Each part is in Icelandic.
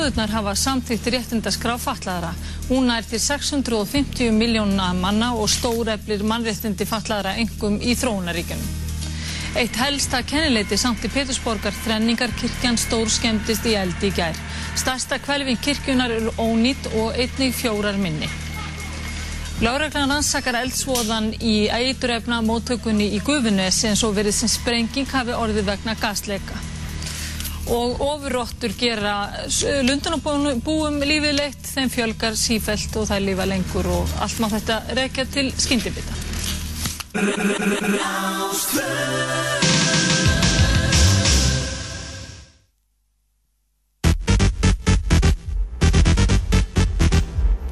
þjóðurnar hafa samþýtt réttindaskrá fatlaðara. Hún er til 650 miljóna manna og stóreflir mannréttindi fatlaðara engum í þróunaríkjunum. Eitt helsta kennileiti samt í Petersborgar þrenningar kirkjan stór skemmtist í eldi í gær. Stærsta kvelvin kirkjunar er ónýtt og einnig fjórar minni. Láreglan rannsakar eldsvoðan í eiturefna móttökunni í Gufunesi en svo verið sem sprenging hafi orðið vegna gasleika. Og ofurróttur gera lundunabúum lífið leitt, þeim fjölgar sífelt og þær lífa lengur og allt má þetta rekja til skyndibita.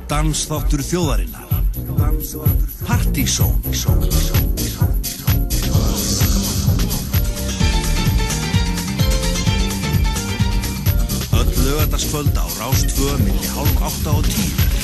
Dansþáttur þjóðarinnar Partizón lögataskvöld á Rástvö milli hálf átta og tíu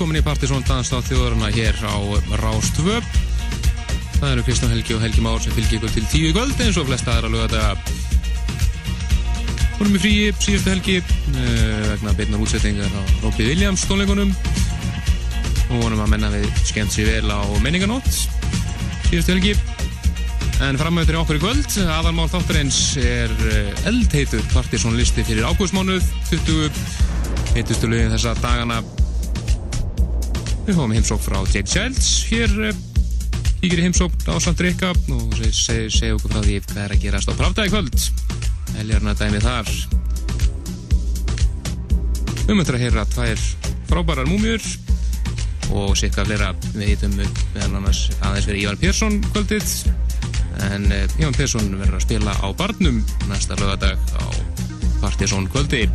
velkomin í Partisón Danstáð þjóðurna hér á Rástvö. Það eru Kristján Helgi og Helgi Már sem fylgir ykkur til tíu í kvöld eins og flesta aðra lögadaga. Vorum í fríi síðustu helgi uh, vegna beitnar útsettingar á Robbie Williams stónleikunum og vorum að menna við skemmt sér vel á menninganótt síðustu helgi. En framöður til okkur í kvöld, aðalmál þáttarins er eh, eldheitur Partisón listi fyrir ágústmánuð 20 heitustu lögin þessa dagana við fáum heimsók frá Jake Childs. Hér kíkir í heimsók á Sandrika og segja seg okkur frá því hvað er að gerast á Pravda í kvöld. Helgarna dæmið þar. Við möndum að heyra tvær frábærar múmjur og sikka flera við heitum meðan annars aðeins verið Ívan Persson kvöldið. En Ívan Persson verður að spila á barnum næsta lögadag á Partisón kvöldi.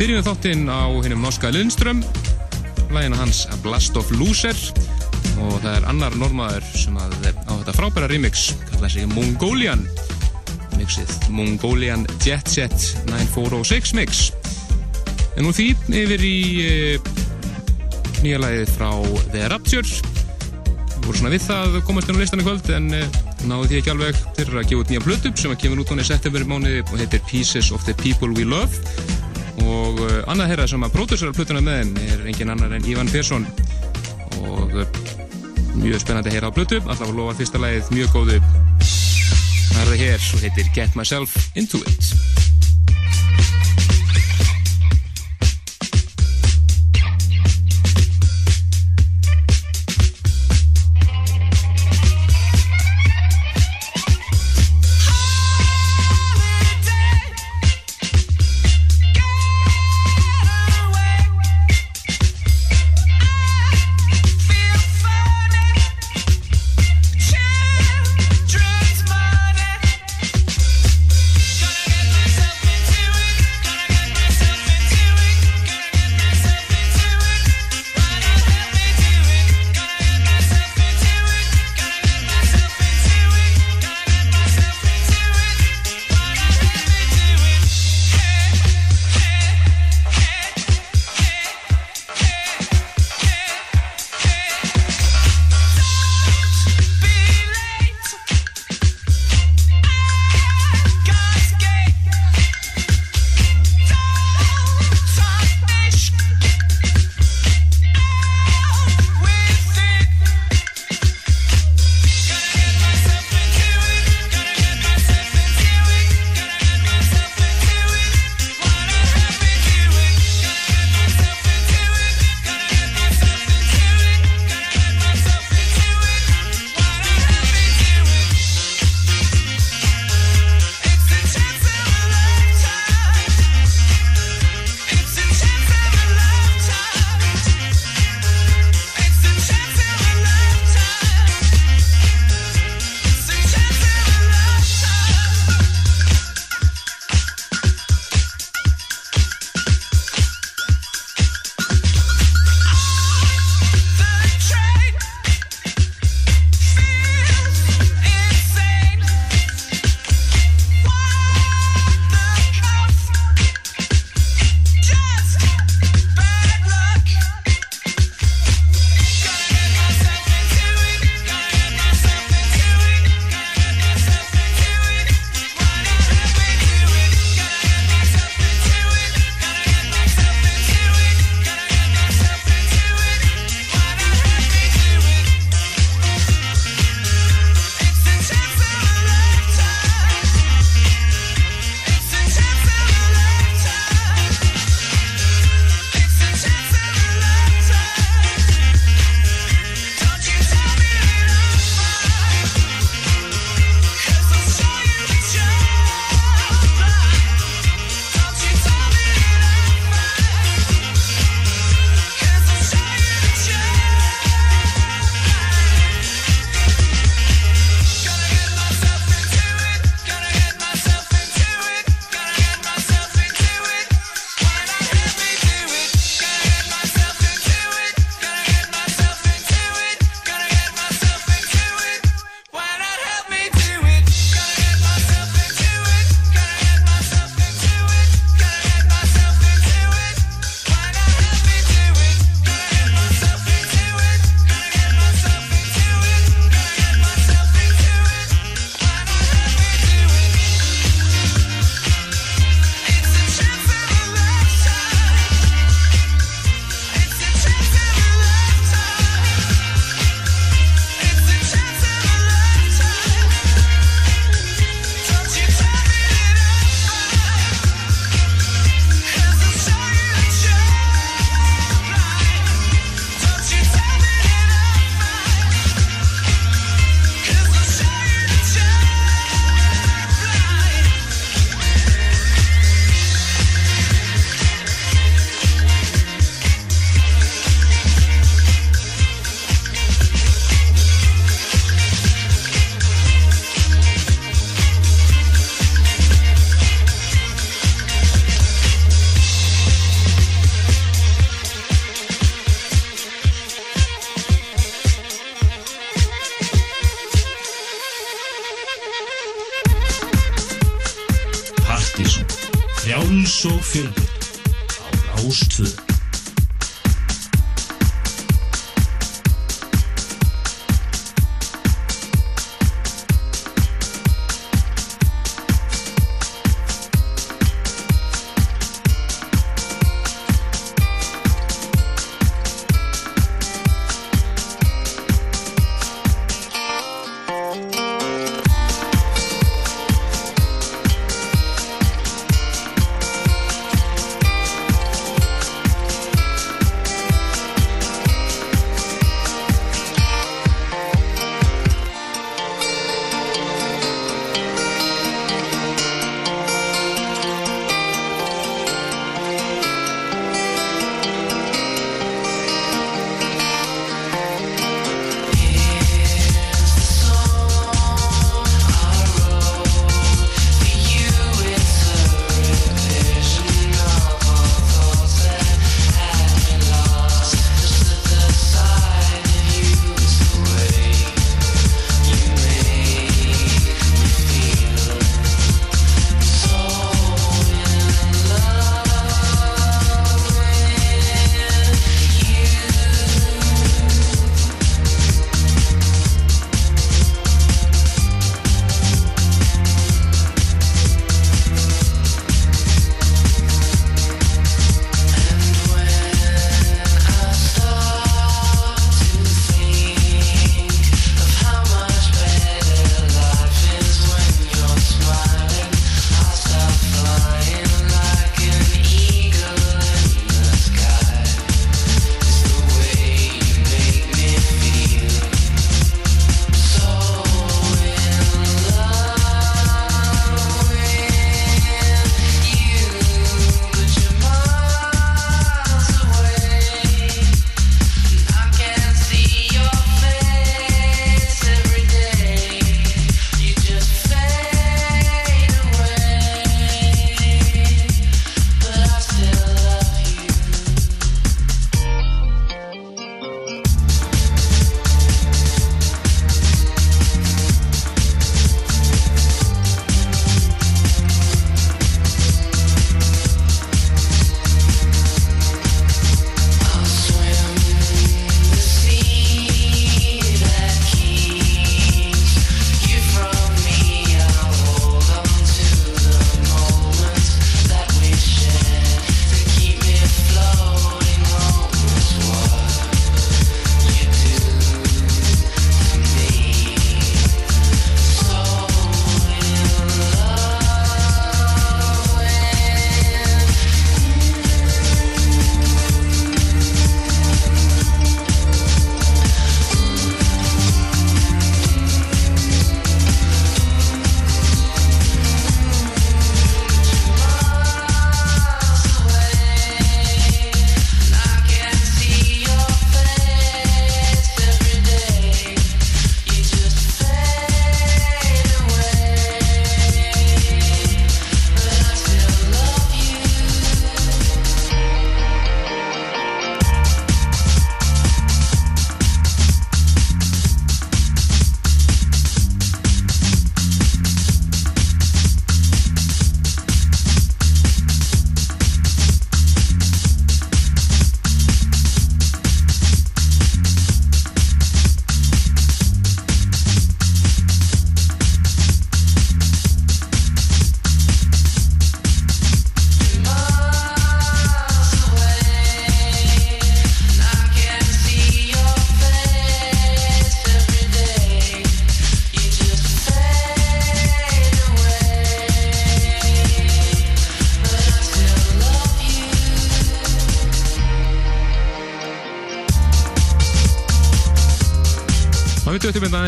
Byrjum þáttinn á hennum norska Lindström lægina hans A Blast of Loser. Og það er annar normaður sem að á þetta frábæra remix kallaði sig Mongolian mixið Mongolian Jet Set 9406 mix. En nú því yfir í e, nýja lægið frá The Rapture. Við vorum svona við það komast inn á listan í kvöld en e, náðu því ekki alveg til að gefa út nýja blödu sem að kemur út á september mánuði og heitir Pieces of the People We Love og uh, annað herra sem að pródúsera plötuna með henn er engin annar en Ívan Persson. Og uh, mjög spennandi að heyra á plötu. Allavega lofa fyrsta lagið mjög góðu. Það er það hér og heitir Get Myself Into It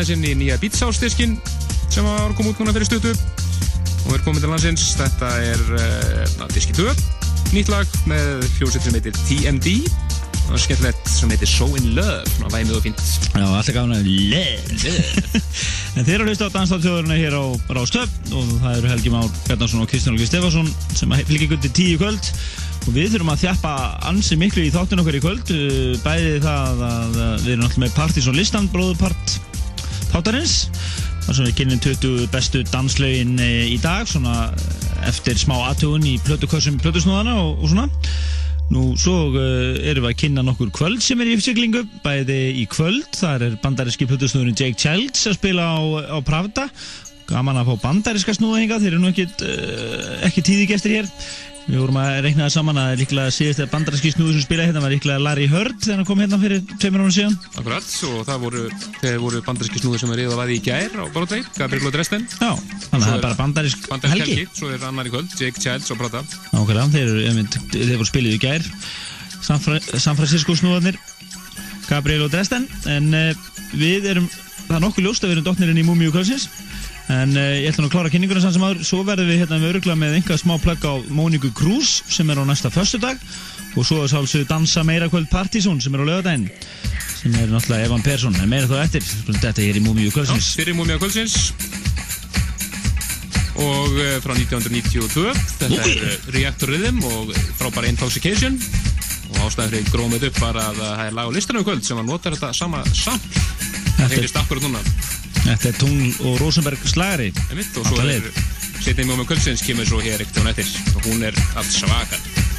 aðeins inn í nýja Beatshouse-diskin sem var komið út núna fyrir stuttu. Og er komið til landsins. Þetta er uh, diski 2, nýtt lag með hljóset sem heitir TMD og skemmtilegt sem heitir So In Love, svona væmið og fint. Já, alltaf gafna Love En þeir eru að hlusta á Danstáttjóðurna hér á Rástöpp og það eru Helgi Már Bjarnarsson og Kristján Olgi Stefansson sem fylgir gundi tíu kvöld. Og við þurfum að þjappa ansi miklu í þáttun okkar í kvöld. Bæði það að við erum alltaf með Partís og Listan bróðupart þáttarins þar sem við kynum 20 bestu danslaugin eh, í dag svona eftir smá aðtugun í plötukössum plötusnúðana og, og svona Nú, svo uh, erum við að kynna nokkur kvöld sem er í uppsyklingu, bæði í kvöld, þar er bandaríski plötusnúðurinn Jake Childs að spila á, á Pravda. Gaman að fá bandaríska snúða hinga, þeir eru nú ekkit, uh, ekki tíði gestir hér. Við vorum að reikna það saman að líklega síðast að bandaríski snúður sem spila hérna var líklega Larry Heard þegar hann kom hérna fyrir tveimur ára síðan. Akkurat, og það voru, voru bandaríski snúður sem er reyða að vaði í gær á Broadway, Gabriel og Dresden. Já, þannig að það er bara Bandarísk helgi. helgi, svo er annar í kvöld, Jake Childs og Prada. Nákvæmlega, þeir, þeir voru spilið í gær San, Fra San Francisco snúðarnir Gabriel og Dresden en uh, við erum, það er nokkuð ljóst að við erum dottnirinn í Múmiu kvöldsins en uh, ég ætla nú að klára kynninguna sann sem aður svo verðum við hérna með örugla með einhvað smá plögg á Móniku Cruz sem er á næsta föstudag og svo er sálsögðu Dansa meira kvöld Partizón sem er á lögadaginn sem er náttúrulega Evan Persson en meira þá eftir, þetta hér í Múmiu Já, kvöldsins fyrir múmið á kvöldsins. Og uh, frá 1992, þetta er uh, Reactor Rhythm og frábæra Intoxication. Og ástæðan fyrir grómið upp var að það er lag á listanum í kvöld sem að nota þetta sama samt. Þetta er- heyrist akkurat núna. Þetta er Tungl og Rosenberg slagari Einmitt, og svo er setið múmið á kvöldsins kemur svo hér ekkert hún eftir. Og hún er allt svakar.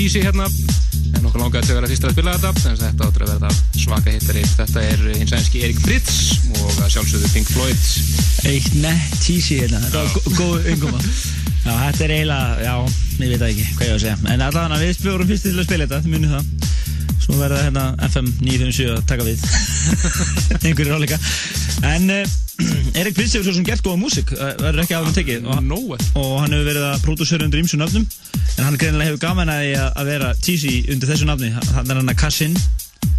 Cheesy hérna. En okkur langaði til að vera fyrst að spila þetta en þetta áttur að verða svaka hittari þetta er hins aðeinski Erik Fritz og sjálfsögðu Pink Floyd. Eitt nett cheesy hérna. Þetta var góð ynguma Já, þetta er eiginlega, já, ég veit ekki hvað ég á að segja. En allavega við spjórum fyrst til að spila þetta, munið það. Svo verða hérna FM 957 að taka við. Einhverju ráleika En uh, Erik Prince hefur svo sem gert góða músík. Uh, verður ekki hann tekið. Og, Nóe og hann hefur verið að pródúsera undir ýmsu nöfnum en hann greinilega hefur gaman að, að að vera cheesy undir þessu nafni. Hann er hann að Kassin.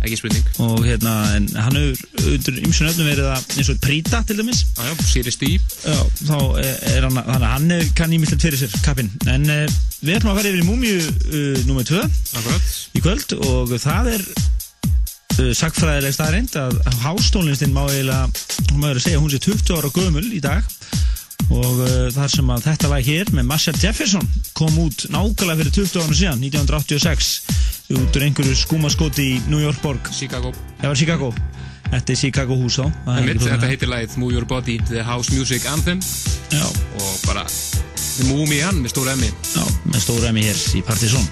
Ekki spurning. Og hérna en hann hefur undir ymsu nöfnum verið að eins og Prita til dæmis. Já, já, Siri Steve. Já, þá er hann þannig að hann kann ímislegt fyrir sér kappinn. En uh, við ætlum að fara yfir í Múmiu uh, nummer 2 Akkurat. Í kvöld og það er uh, sagfræðileg staðreind að hástónlistin má eiginlega hún má eiginlega segja að hún sé 20 ára gömul í dag. Og þar sem að þetta lag hér með Marshall Jefferson kom út nákvæmlega fyrir 20 ára síðan 1986 út úr einhverju skúmaskoti í New York borg. Chicago. Það var Chicago. Þetta er Chicago hús þá mitt, þetta heitir lagið Move Your Body The House Music Anthem. Já, Og bara The Move Me On með stóra emmi já, með stóra emi hér í Partizón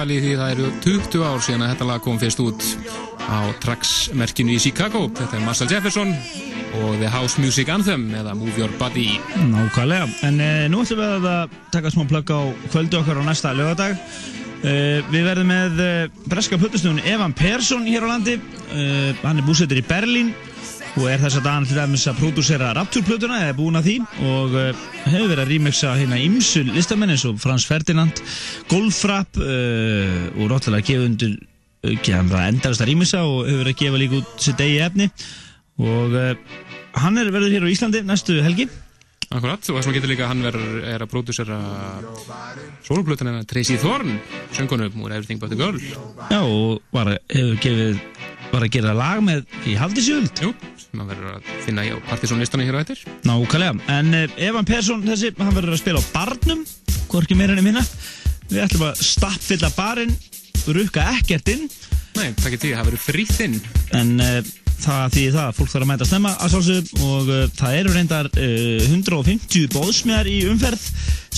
pæli því það eru 20 ár síðan að þetta lag kom fyrst út á Trax-merkinu í Chicago. Þetta er Marcel Jefferson og The House Music Anthem eða Move Your Body. Nákvæmlega, en e, nú ætlum við að taka smá plögg á kvöldu okkar á næsta lögadag e, Við verðum með e, breska plötusnúin Evan Persson hér á landi e, Hann er búsettur í Berlín og er þess að dagann til dæmis að pródúsera Rapture-plötuna, eða búin að því. Og e, hefur verið að remixa hérna ímsu listamenn eins og Frans Ferdinand Golfrap e, og róttilega gefið undir hann bara endalist að remixa og hefur verið að gefa líka út sitt eigi efni. Og hann er verður hér á Íslandi næstu helgi. Akkurat, og þess að getur líka að hann verður er að pródúsera soloplötuna Tracy Thorn, söngunum úr Everything But The Girl. Já, og var, hefur gefið, var að gera lag með í Haldisjöld. Jú, sem hann verður að finna á partysónlistanum hér á eftir. Nákvæmlega. En uh, Evan Persson, þessi, hann verður að spila á barnum, hvorki meira enn minna. Við ætlum að stappfylla barinn, rukka ekkert inn, Nei, takk til því, það verður frítt inn. en uh, það þýðir það að fólk þarf að mæta snemma að sjálfsögum og uh, það eru reyndar uh, 150 bóðsmiðar í umferð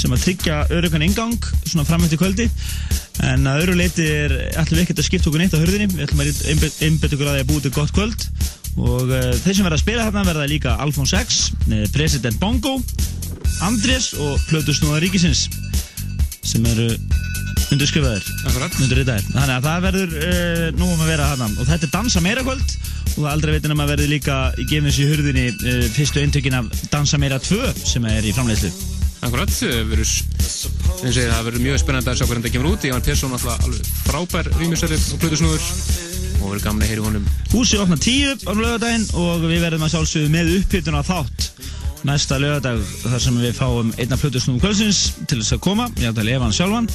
sem að tryggja öruggan ingang svona fram eftir kvöldi. En að öru leiti er ætlum við ekkert að skipta okkur neitt á hörðinni við ætlum að einbetta okkur að því að búið til gott kvöld. Og uh, þeir sem verða að spila þarna verða líka Alfons X, President Bongo Andrés og Plötusnúða Ríkisins sem eru undirskrifaðir. Undirritaðir. Þannig að það verður uh, nú um að vera hana og þetta er dansa meira kvöld og aldrei veitin að maður verður líka í gefnins í hurðinni uh, fyrstu eintökin af dansa meira 2 sem er í framleiðslu Akkurat, það verður, ég, það verður mjög spennandi að sjá hvernig það kemur út. Ég var Persson alltaf alveg frábær rýmisari og plötusnúður og verður gaman að heyra í honum. Húsið opna 10 á lögadaginn og við verðum að sjálfsögðu með upphittun á þátt næsta lögadag þar sem við fáum einna plötusnúum kvöldsins til þess að koma, ég ætla að lefa hann sjálfan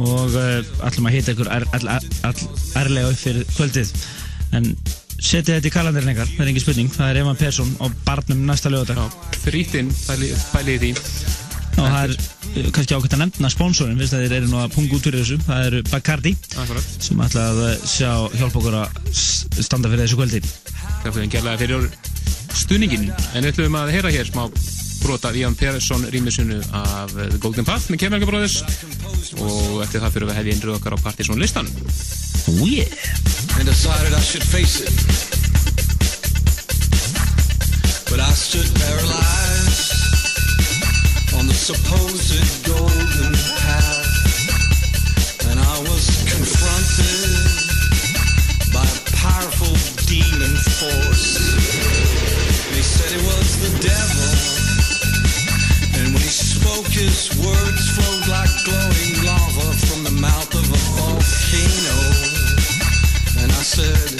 og uh, ætlum að hitta ykkur er, ærlega upp fyrir kvöldið en setja þetta í kalendarin ykkar, það er engin spurning. Það er Evan Persson á barnum næsta lögadag Já, frítt inn, pæli, pæli í því. og það er uh, kannski ákveðt að nefna sponsorin viðst að þeir eru nú að punga út fyrir þessu. Það eru Bacardi Akkurat, sem ætla að uh, sjá hjálpa okkur að standa fyrir þessu kvöldi. Það fyrir gerlega fyrir stuðningin. En við ætlum að heyra hér smá brota Ian Persson rýmisunu af The Golden Path með Kemmerga Brothers og eftir það fyrir við hefði innröð okkar á partysón listan. oh yeah and decided I should face it. But I stood paralyzed on the supposed golden path, and I was confronted by a powerful demon force. They said it was the devil, when he spoke, his words flowed like glowing lava from the mouth of a volcano. And I said,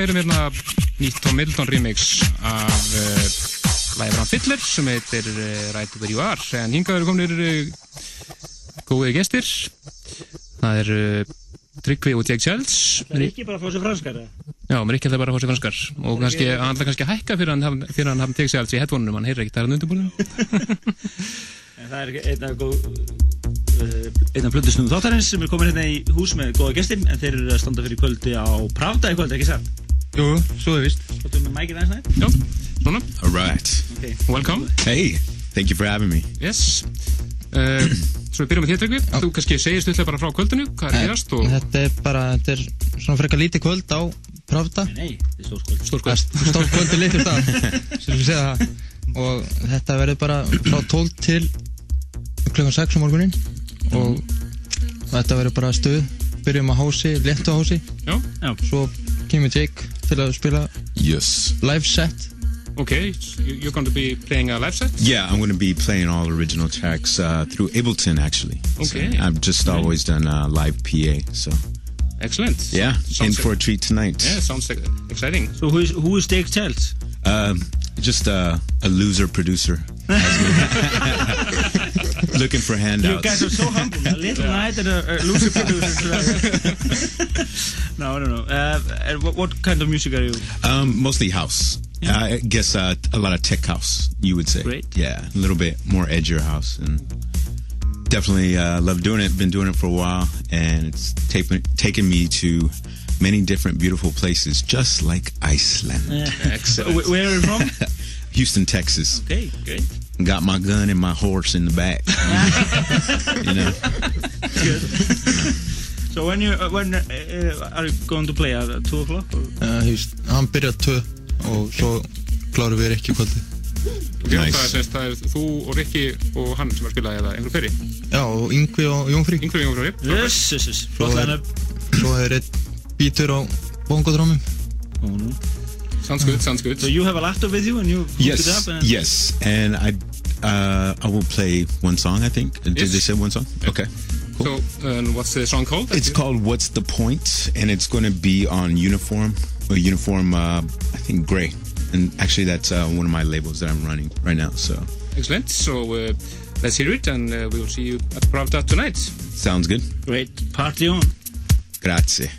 við erum hérna nýtt Tom Middleton remix af uh, lægi frá Fiddler sem heitir uh, Right Where You Are. En hingað eru komnir uh, góði gestir. Það er Tryggvi og Jake Childs. Það er ekki bara sér franskar? Já, mér ekki alltaf bara sér franskar. Og kannski, hann ætla kannski að hækka fyrir hann, fyrir hann hafði Jake Childs í headphone-unum, hann heyrir ekki það er hann undirbúinu En það er einn af góð einn af blöndusnum þáttarins sem er komin hérna í hús með góða gestir en þeir eru að standa fyrir kvöldi á Pravda í kvöldi, ekki satt? Jú, svo er vist. Skottum við mækir aðeins nætt? Já, svona, All right. Okay. welcome. Hey, thank you for having me. Yes. Uh, Svo við byrjum með þér Tryggvi. Þú kannski segir stutlega bara frá kvöldinu hvað er gerast og Þetta er bara, þetta er svona frekar lítið kvöld á Pravda. Nei, þetta er stór kvöld. Stór kvöld. Stórt kvöld. Er litur það Sem við segja það. Og þetta verður bara frá 12 til klukkan 6 á morgunin. Og þetta verður bara stuð. Byrjum á hási, léttu hási Já, Já, Svo kemur Jake til að spila Yes. live set ok, you- you're going to be playing a live set Yeah, I'm going to be playing all original tracks uh, through Ableton, actually. Okay. So I've just always done uh, live PA, so Excellent yeah, in for a treat tonight. Yeah, sounds exciting so who is, who is Jake Childs? Um, just uh, a loser producer. Looking for handouts. You guys are so humble. A little night and a, a loser producer. no, I don't know. Uh, and what, what kind of music are you? Um, mostly house. I guess uh, a lot of tech house, you would say. Great. Yeah, a little bit more edgier house, and definitely uh, love doing it. Been doing it for a while, and it's taken taken me to many different beautiful places, just like Iceland, Excellent Where are you from? Houston, Texas. okay, great. Got my gun and my horse in the back. you know. So when you uh, when uh, are you going to play at two o'clock? Or? uh, hefst, Hann byrjar 2 og svo klárum við ekki kvöldi Já, Nice. það, er, það er þú og Rikki og hann sem er að spila eða einhver fleiri Já, og Yngvi og Jónfrí Yngvar Jónfri Yes, yes, yes. Flott er- line-up. Svo er einn bítur á bongodrómum Oh, no. Sounds good, sounds good So you have a laptop with you and you hook it Yes, up and yes, and I uh, I will play one song. I think. Did Yes. they say one song? Okay. So, um, what's the song called? It's called "What's the Point," and it's going to be on Uniform, or Uniform, uh, I think Gray, and actually that's uh, one of my labels that I'm running right now. So Excellent, so uh, let's hear it and uh, we will see you at Pravda tonight sounds good. Great. Party on. Grazie.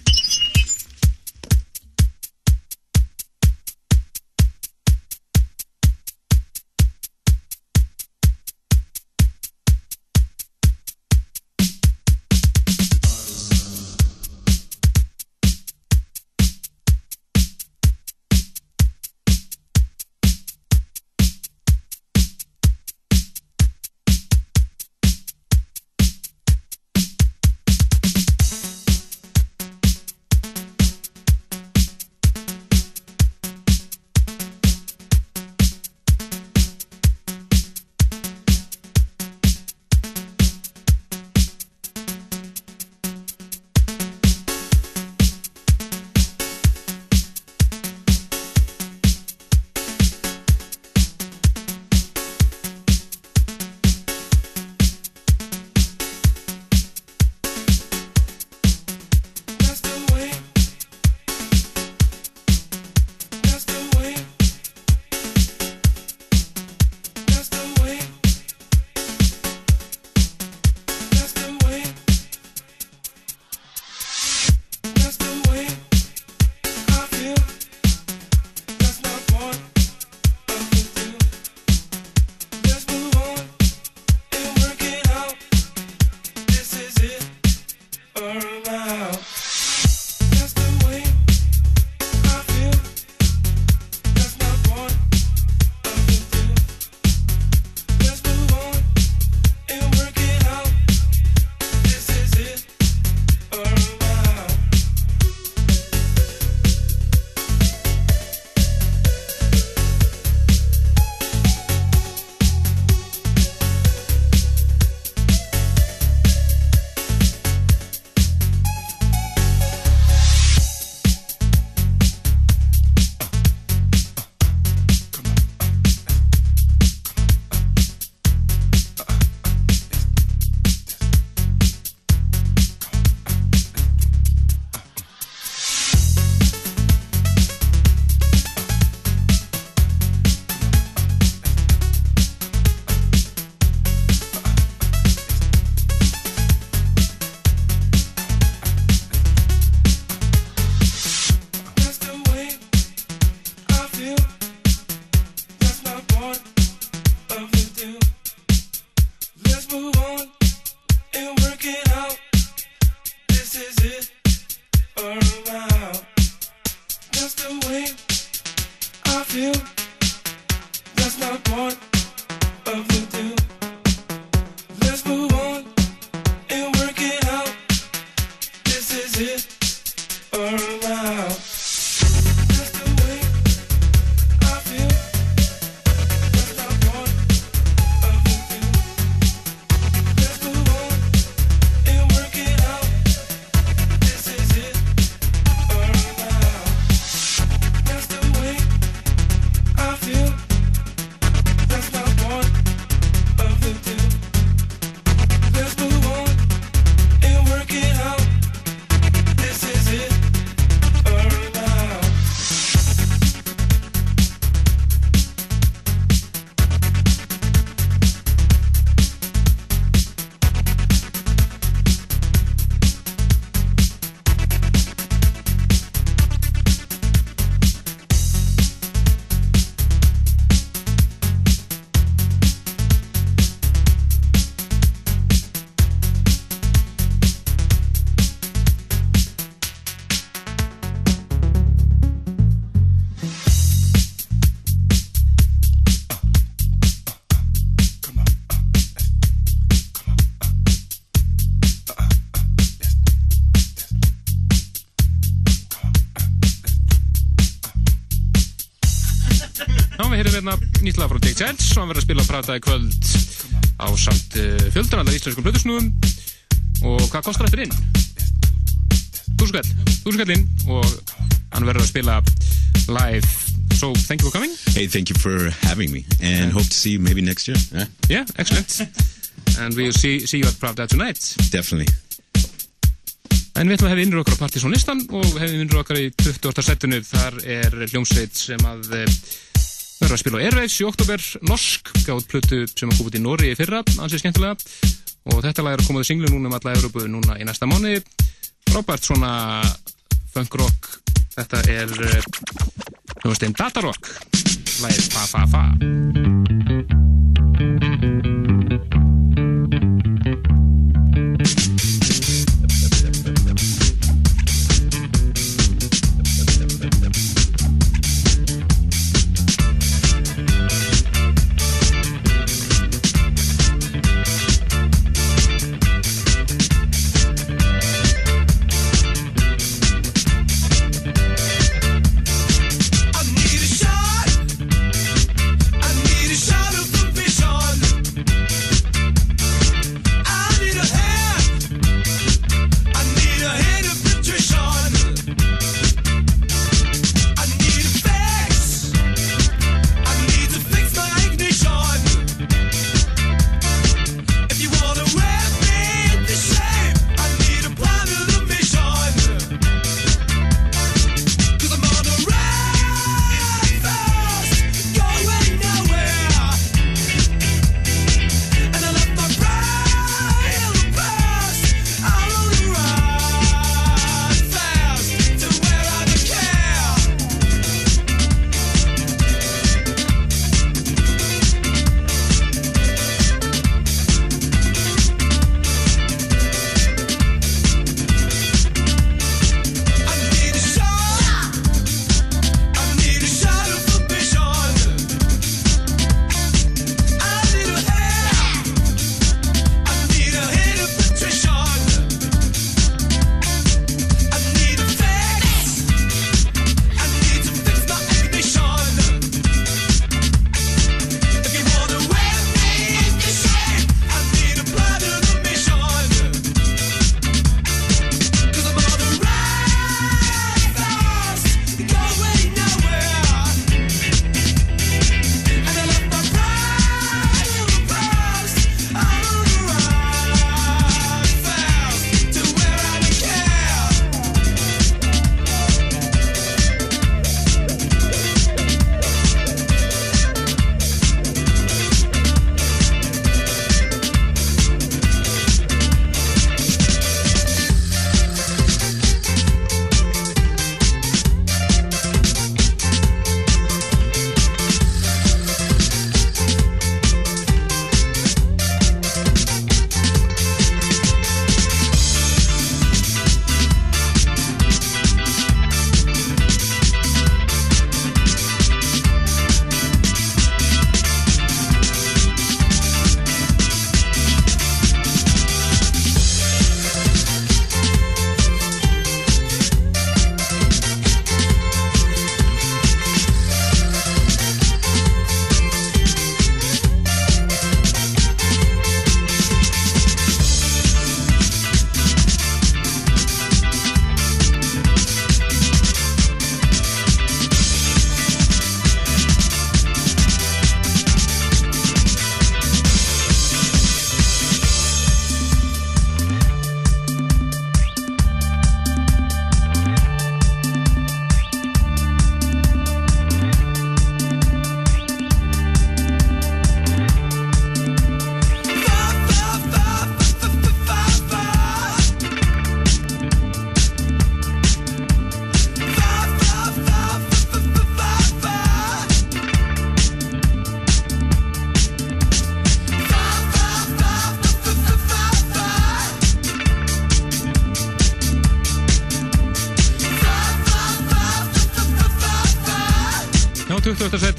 Íslenskum blöðusnúðum og hvað kostar þetta inn? Þúskall, þúskall inn og hann verður að spila live so thank you for coming Hey, thank you for having me, and hope to see you maybe next year. Eh? Yeah, excellent and we'll see, see you at Pravda tonight Definitely. En við ætlum að hefði innur okkar á Partizón listan og hefði innur okkar í 20. setinu þar er hljómsveit sem að eh, verður að spila á Airwaves í oktober norsk, gátt plötu sem að koma út í Nóri í fyrra, ansið skemmtilega og þetta lag er að koma til singlu núna um alla Európu núna í næsta mánu Robert svona funk rock. Þetta er eh, hljómsveitin Data Rock. Lagið Fa Fa Fa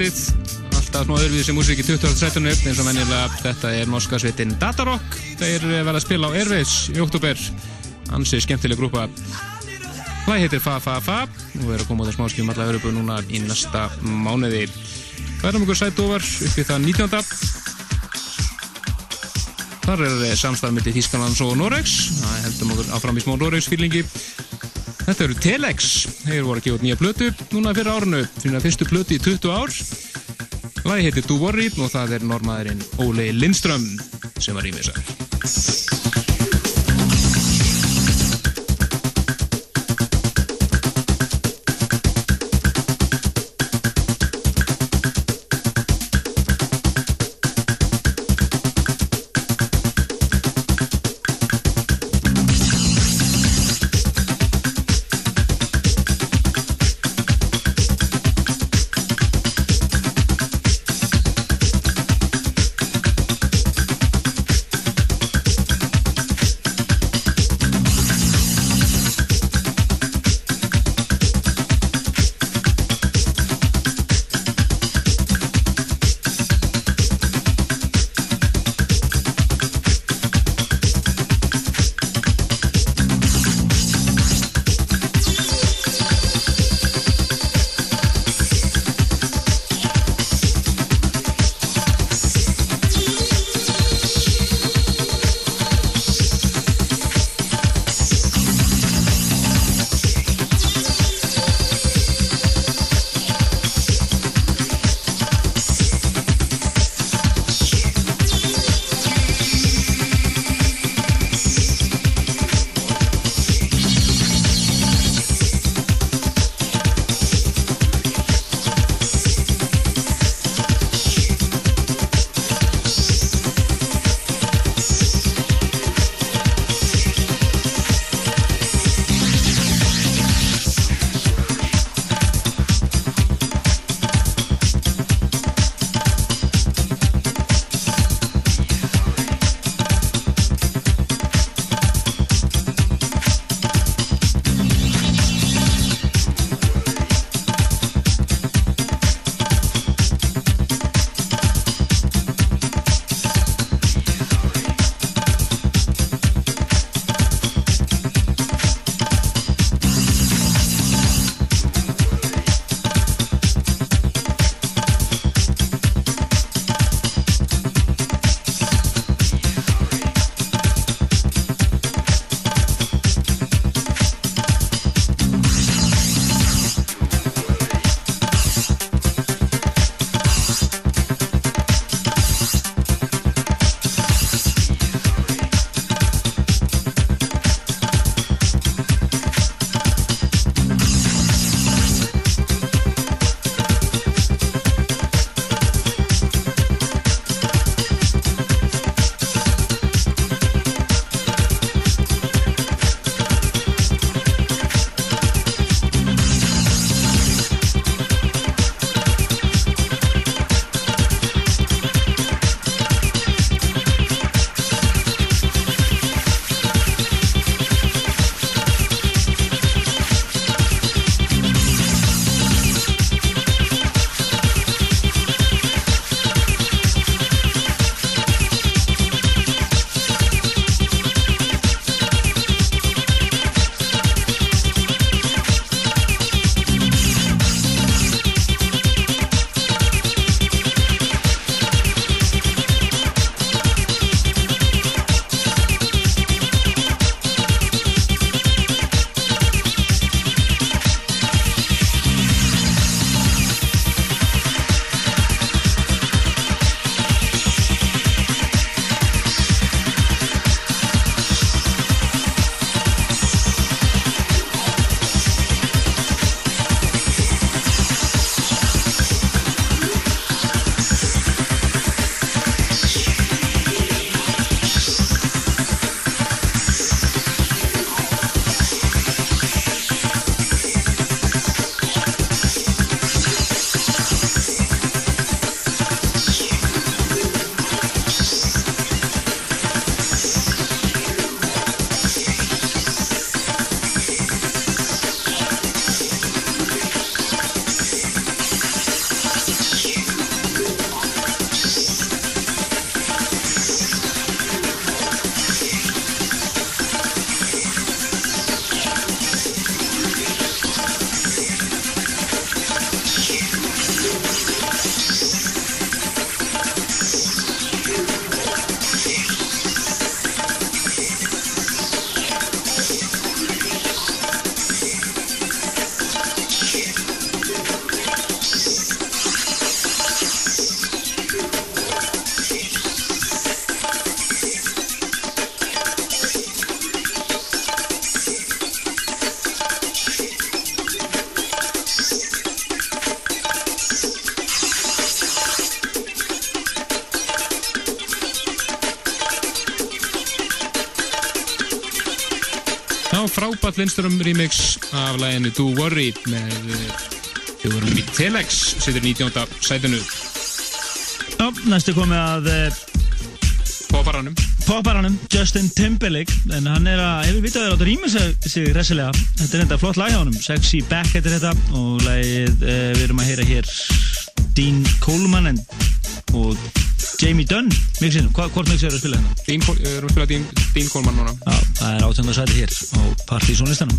20. setið alltaf smá öðruvíð sem músík í 20. setinu eins og venjulega. Þetta er norska sveitin Datarock. Þeir verða að spila á Airways í oktober ansi skemmtileg grúpa. Hlæði heitir Fa Fa Fa. Og verður að koma á það smáskjum allar verður núna í næsta mánuði. Verðum ykkur sætt ofar upp í það 19. Þar er samstæð með Þískanlands og Noregs. Það heldum okkur áfram í smá Noregs fílingi. Þetta eru Telex, þeir voru að gefa út nýja plötu núna fyrir árinu, fyrir að fyrstu plötu í 20 ár. Lagi heitir Do Worry og það er normaðurinn Óli Lindström sem var í misa. Frábært Lindström remix af læginu Do Worry með fjórum í Telex sittur 19. sætinu Já, næstu komið að uh, Popparanum popparanum Justin Timberlake en hann er að, hefur vitað þér átt að rýma sig, resilega, þetta er enda flott lag hjá honum Sexy Back heitir þetta og lagið uh, við erum að heyra hér Dean Coleman og Jamie Dunn mixinu, hvort mix er að spila hérna? Dean, við erum að spila Dean, Dean Coleman núna Já, það er átjönda sæti hér á partysónlistanum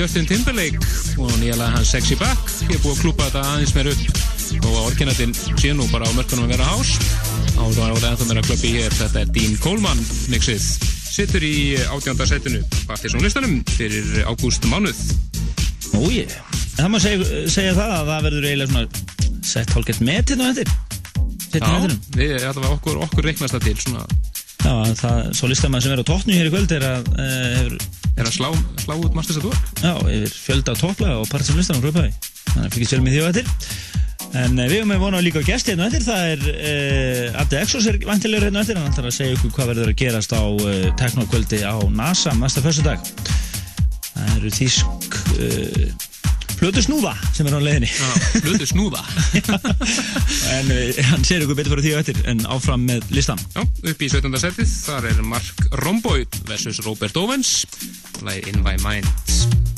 Justin Timberlake og nýjalega hans Sexy Back. Ég er búið að klúpa þetta aðeins meir upp. Og orginatinn sé nú bara á mörkunum að vera hás. Og það var ennþá meira klöppi hér. Þetta er Dean Coleman mixið. Sittur í átjönda setinu. Partiðsson listanum fyrir ágúst mánuð. Ói, það má segja, segja það að það verður eiginlega svona sett hálfgett met hérna á eftir. Sett Já, við, allavega okkur, okkur reiknast það til svona, Já, það, svo listamæður sem er á tóttnu hér í kvöld er að e, hefur, er að slá, slá út Masters at Work já, yfir fjölda toppla og partisum listan á hlöpaði þannig að fyrir sjálf með því á eftir. En e, við höfum með vonað líka gæsti hérna á eftir. Það er e, Abdi Exos er vantilegur hérna eftir. Hann ætlar að segja ykkur hvað verður að gerast á e, teknokvöldi á NASA næsta föstudag. Það eru þýsk e, Flötu snúða sem er á leiðinni. Hlutu snúða En uh, hann segir ykkur betur fyrir því á eftir En áfram með listan Já, upp í 17. setið, þar er Mark Romboy versus Robert Owens. Lagi In My Mind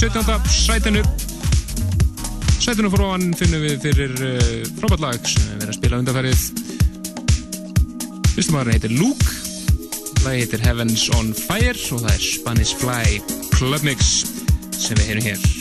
17. sætinu. Sætinu frá hann finnum við fyrir uh, frábært lag sem við verðum að spila undanfærið Fyrstum aðra heitir Luke. Lagi heitir Heavens on Fire og það er Spanish Fly Club Mix sem við heyrum hér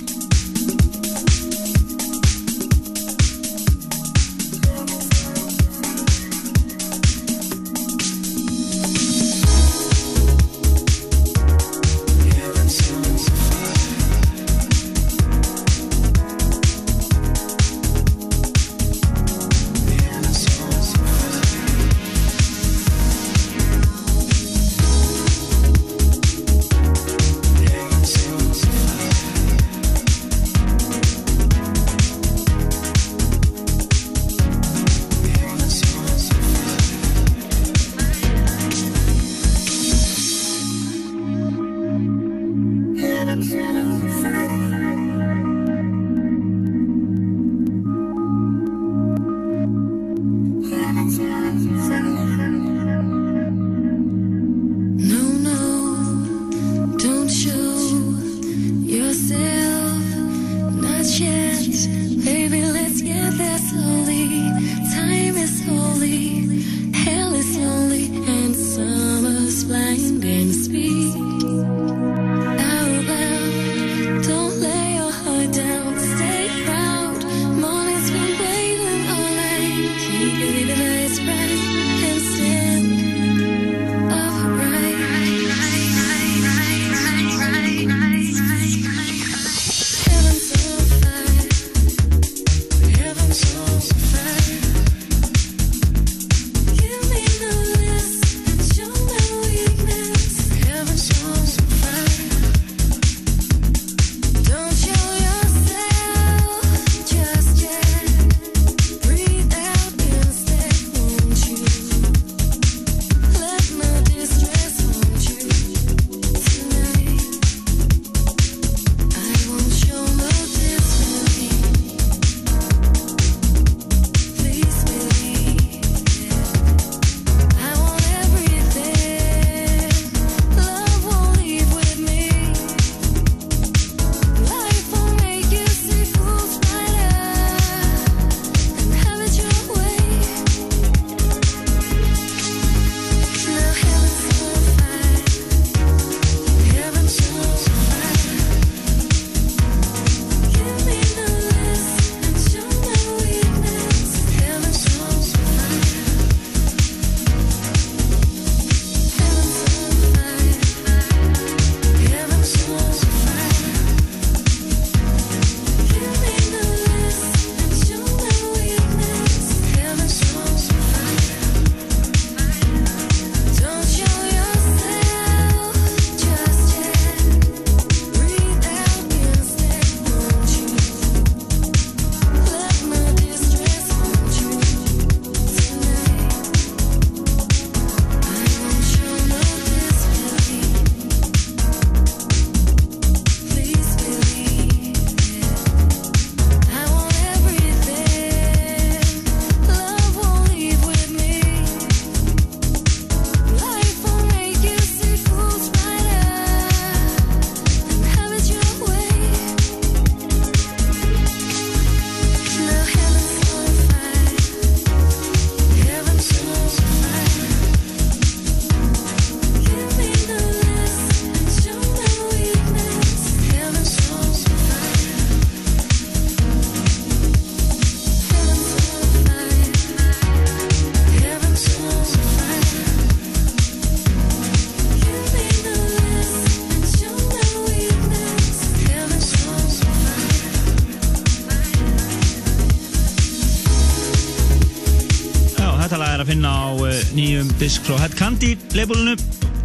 disk frá Head Candy labelinu,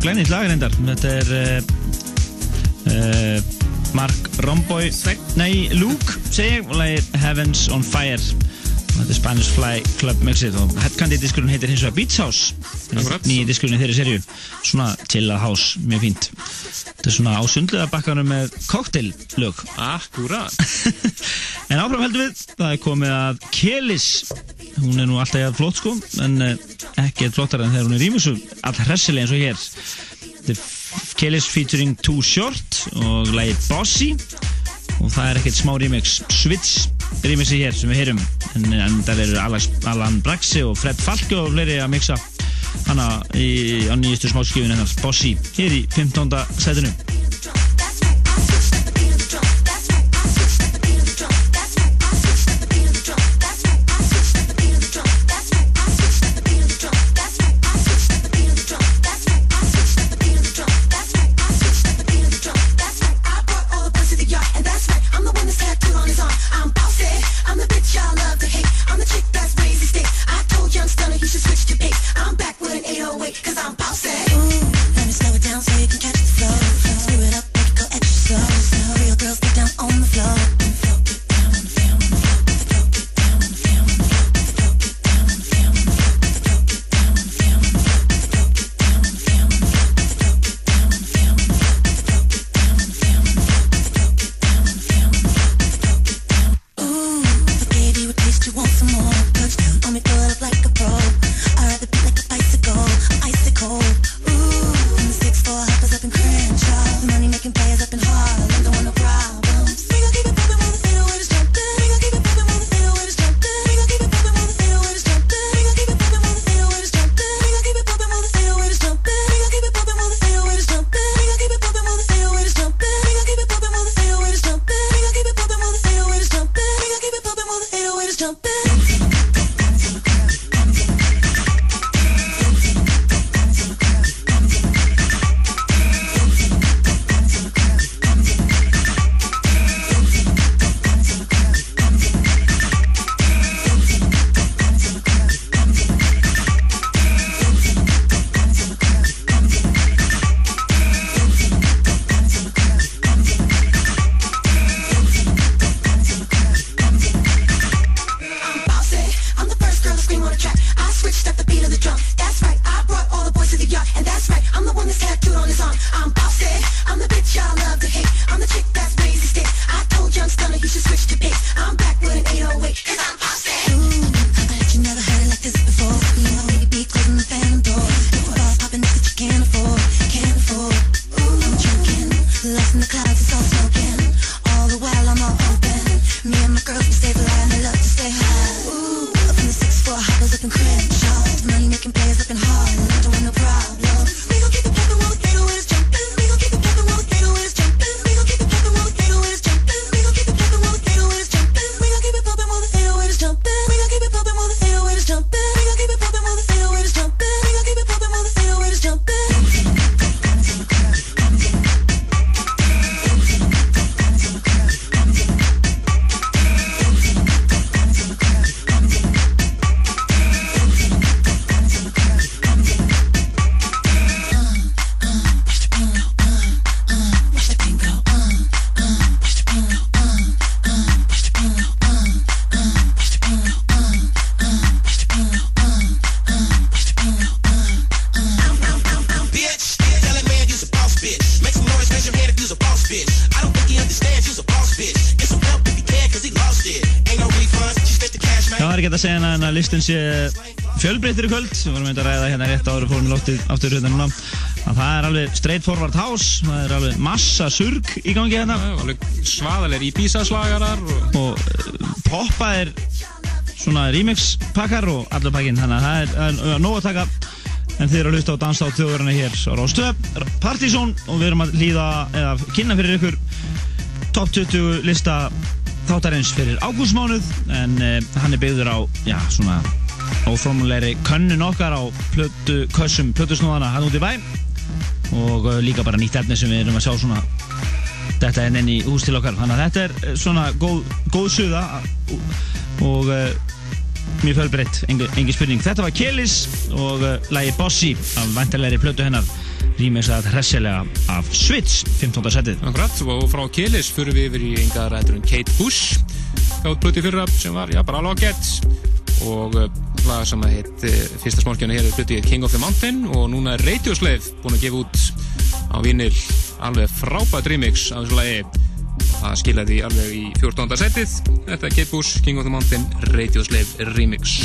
glænit lag reyndar. Þetta er uh, uh, Mark Romboy. Nei, Luke segi og lagið Heavens on Fire. Og þetta er Spanish Fly Club mixið og Head Candy diskurinn heitir hins vegar Beach House. Nýji diskurinn í þeirri serju svona chillað house, mjög fínt. Þetta er svona á sundlega bakkanum með cocktaillög. Akkurat. En áfram heldur við, það er komið að Kelis, hún er nú alltaf jafn flott sko, en uh, ekki eitthvað flottar en þegar hún er rýmusu, alltaf hressileg eins og hér. Þetta er Kelis featuring Too Short og lagið Bossy og það er ekkert smá remix, Switch remixi hér sem við heyrum, en, en það eru Alan Braxi og Fred Falke og fleiri að mixa hana í, á nýjustu smáskjöfun hennar, Bossy, hér í 15. setinu. Cause I'm bossy. Sé fjölbreyttir í kvöld. Við vorum eitthvað að ræða hérna rétt og fórum í lóttið aftur hérna núna. Að Það er alveg straight forward house Það er alveg massa surg í gangi hérna. Svaðalegir íbísaslagarar og... Og uh, poppa er svona remix pakkar og allur pakkin Þannig að það er, nóg að taka. En þið eru að hlusta á dansa á þjóðurinn hér á Rástöð. Partizón og við erum að líða eða kynna fyrir ykkur top 20 lista þáttarins fyrir ágústmánuð en uh, hann er byggður á já, svona óformulegri könnun okkar á plötu kössum plötusnúðana hann út í bæ. Og uh, líka bara nýtt efni sem við erum að sjá svona þetta er enn í hús til okkar. Þannig að þetta er uh, svona góð, góð suða og uh, mjög fölbreytt, engin, engin spurning. Þetta var Kelis og lagi Bossy af vantarlegri plötu hennar rýmisað hressilega af Switch 15. setið. Akkurat, og frá Kelis fyrir við yfir í enga um Kate Bush gátt blöti fyrra sem var, já, bara alveg ágætt og uh, lag sem að heit uh, fyrsta smálkjöna hér er blöti King of the Mountain og núna er Radioslave búin að gefa út á vinil alveg frábært remix af þessu lagi og það skilaði alveg í 14. setið þetta er Kate Bush, King of the Mountain Radioslave remix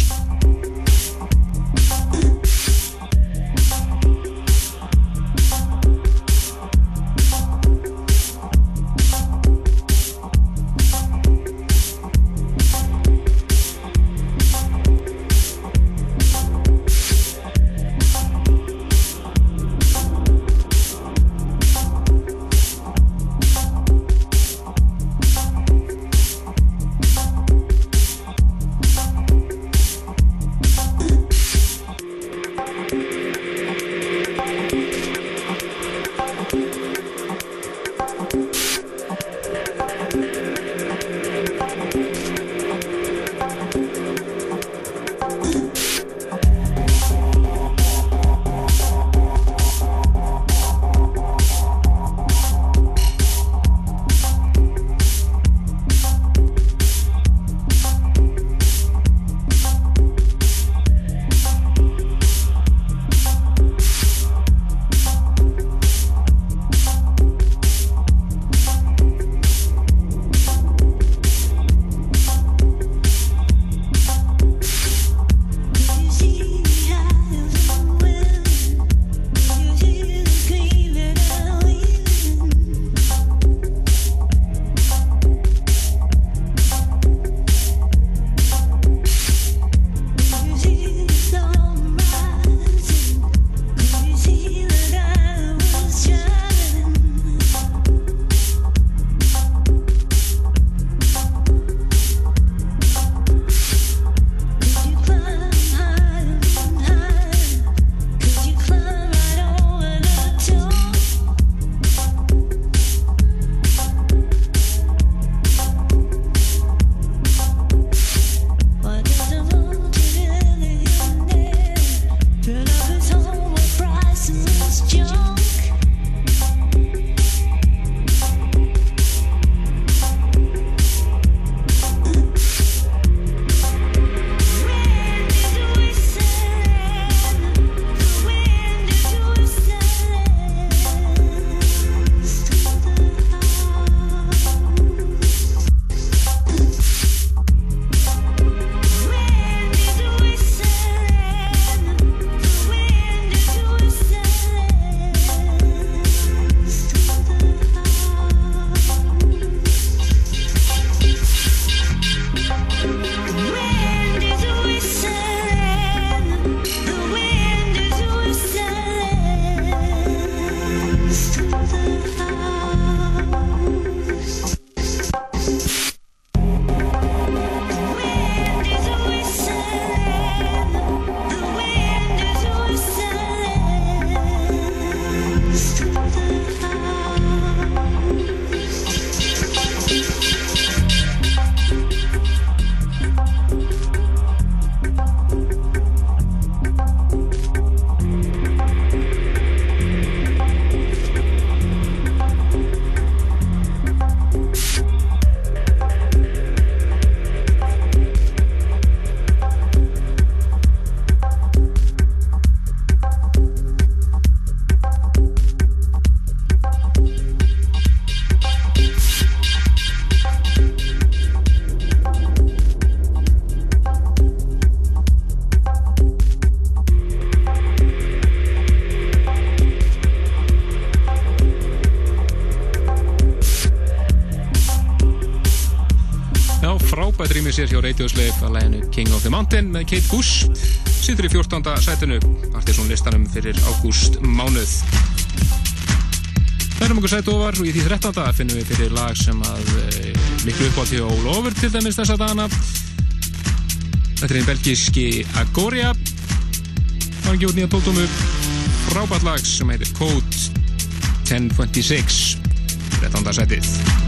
rýmið sér hjá Radioslave að læginu King of the Mountain með Kate Bush sittur í 14. sætinu Artisan listanum fyrir ágúst mánuð Það erum okkur sætt ofar og í því 13. finnum við fyrir lag sem að e, miklu uppátt hjá Over til dæmis þessa dagana Þetta er einn belgíski Agoria Það er gjóð nýja tóttómu frábært lag sem heitir Code 1026 13. sætið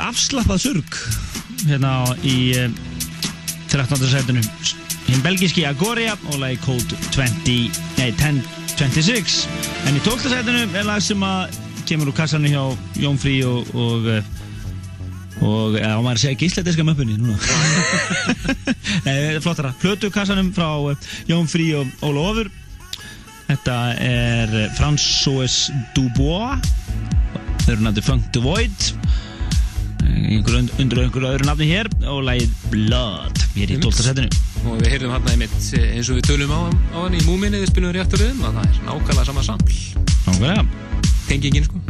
afslappað surg hérna í eh, 13. setinu hinn belgiski Agoria og lagi Code 20, nei 1026 en í 12. setinu er lag sem að kemur úr kassanum hjá Jón Frí og og, eh, og ja, maður segja gíslediska möppunni núna. Nei, flottara. Plötu kassanum frá eh, Jón Frí og Óla Ofur. Þetta er eh, François Dubois. Þau eru nafnir Funk the Void einhver und- undir einhverju öðru nafni hér og lagið Blood hér í 12. setinu. Og við heyrðum hann einmitt eh, eins og við tölum á, á hann í múminni við spilum rétturinn að það er nákvæmlega sama saml Nákvæmlega. Tengingin sko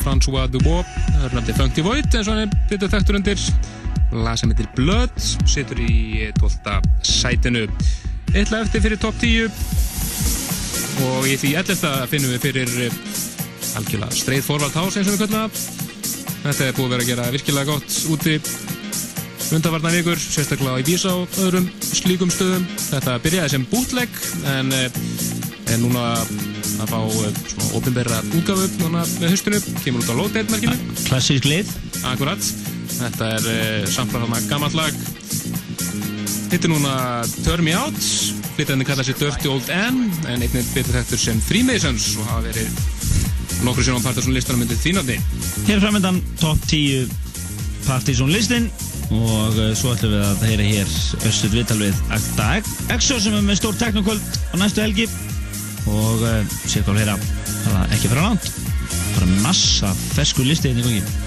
François Dubois, nefndið Funky Void, eins og hann er betur þekktur undir. Lag sem heitir Blood, situr í 12. sætinu. Eitthvað eftir fyrir top 10 og í því 11. finnum við fyrir eh, algjörlega Straight Forward House eins og við kallum það. Þetta er búið að vera að gera virkilega gott úti undarvarna vikur, sérstaklega í Vísa og öðrum slíkum stöðum. Þetta byrjaði sem bootleg en eh, er núna að fá eh, ofinberra útgafu núna með höstunu, kemur út á Lóðdeitmerkinu. Klassísk lið. Akkurat. Þetta er uh, samflað þarna gammalt lag hittir núna Turn Me Out, flytandi kalla sér Dirty Old N, en einnig betur þekktur sem Freemasons og hafa verið nokkru sinum á Partiðsson listanum myndið þínandi. Hér er framöndan top 10 Partiðsson listin og uh, svo ætlum við að heyra hér össut viðtal við Akta Exo sem er með stór teknokvöld á næstu helgi og uh, sér hvað heyra það er ekki fara langt. Bara massa fersku listi inn í gangi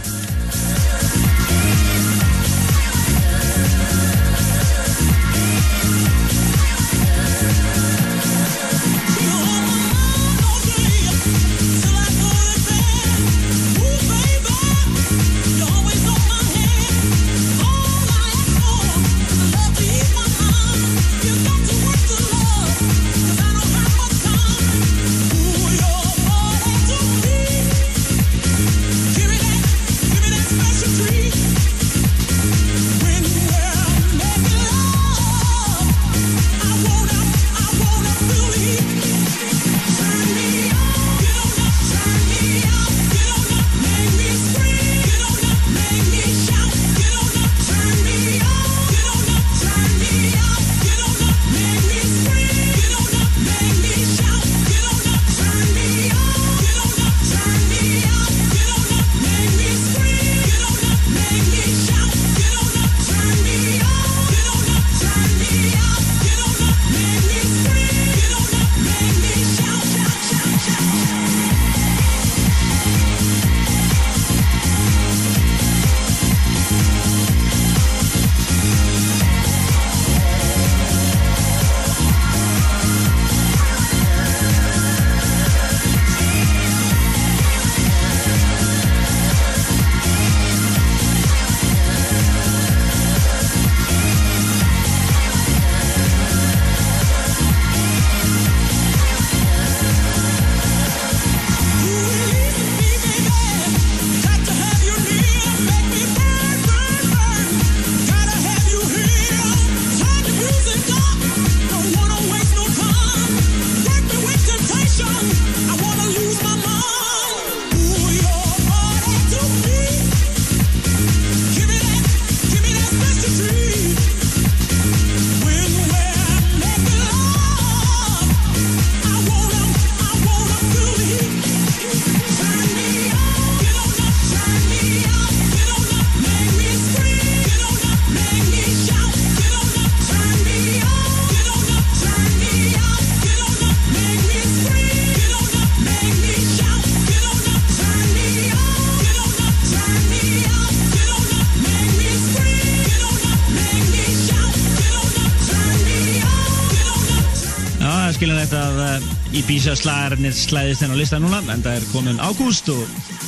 uh, Ibiza slagarnir slæðist henn á lista núna en það er komin ágúst og,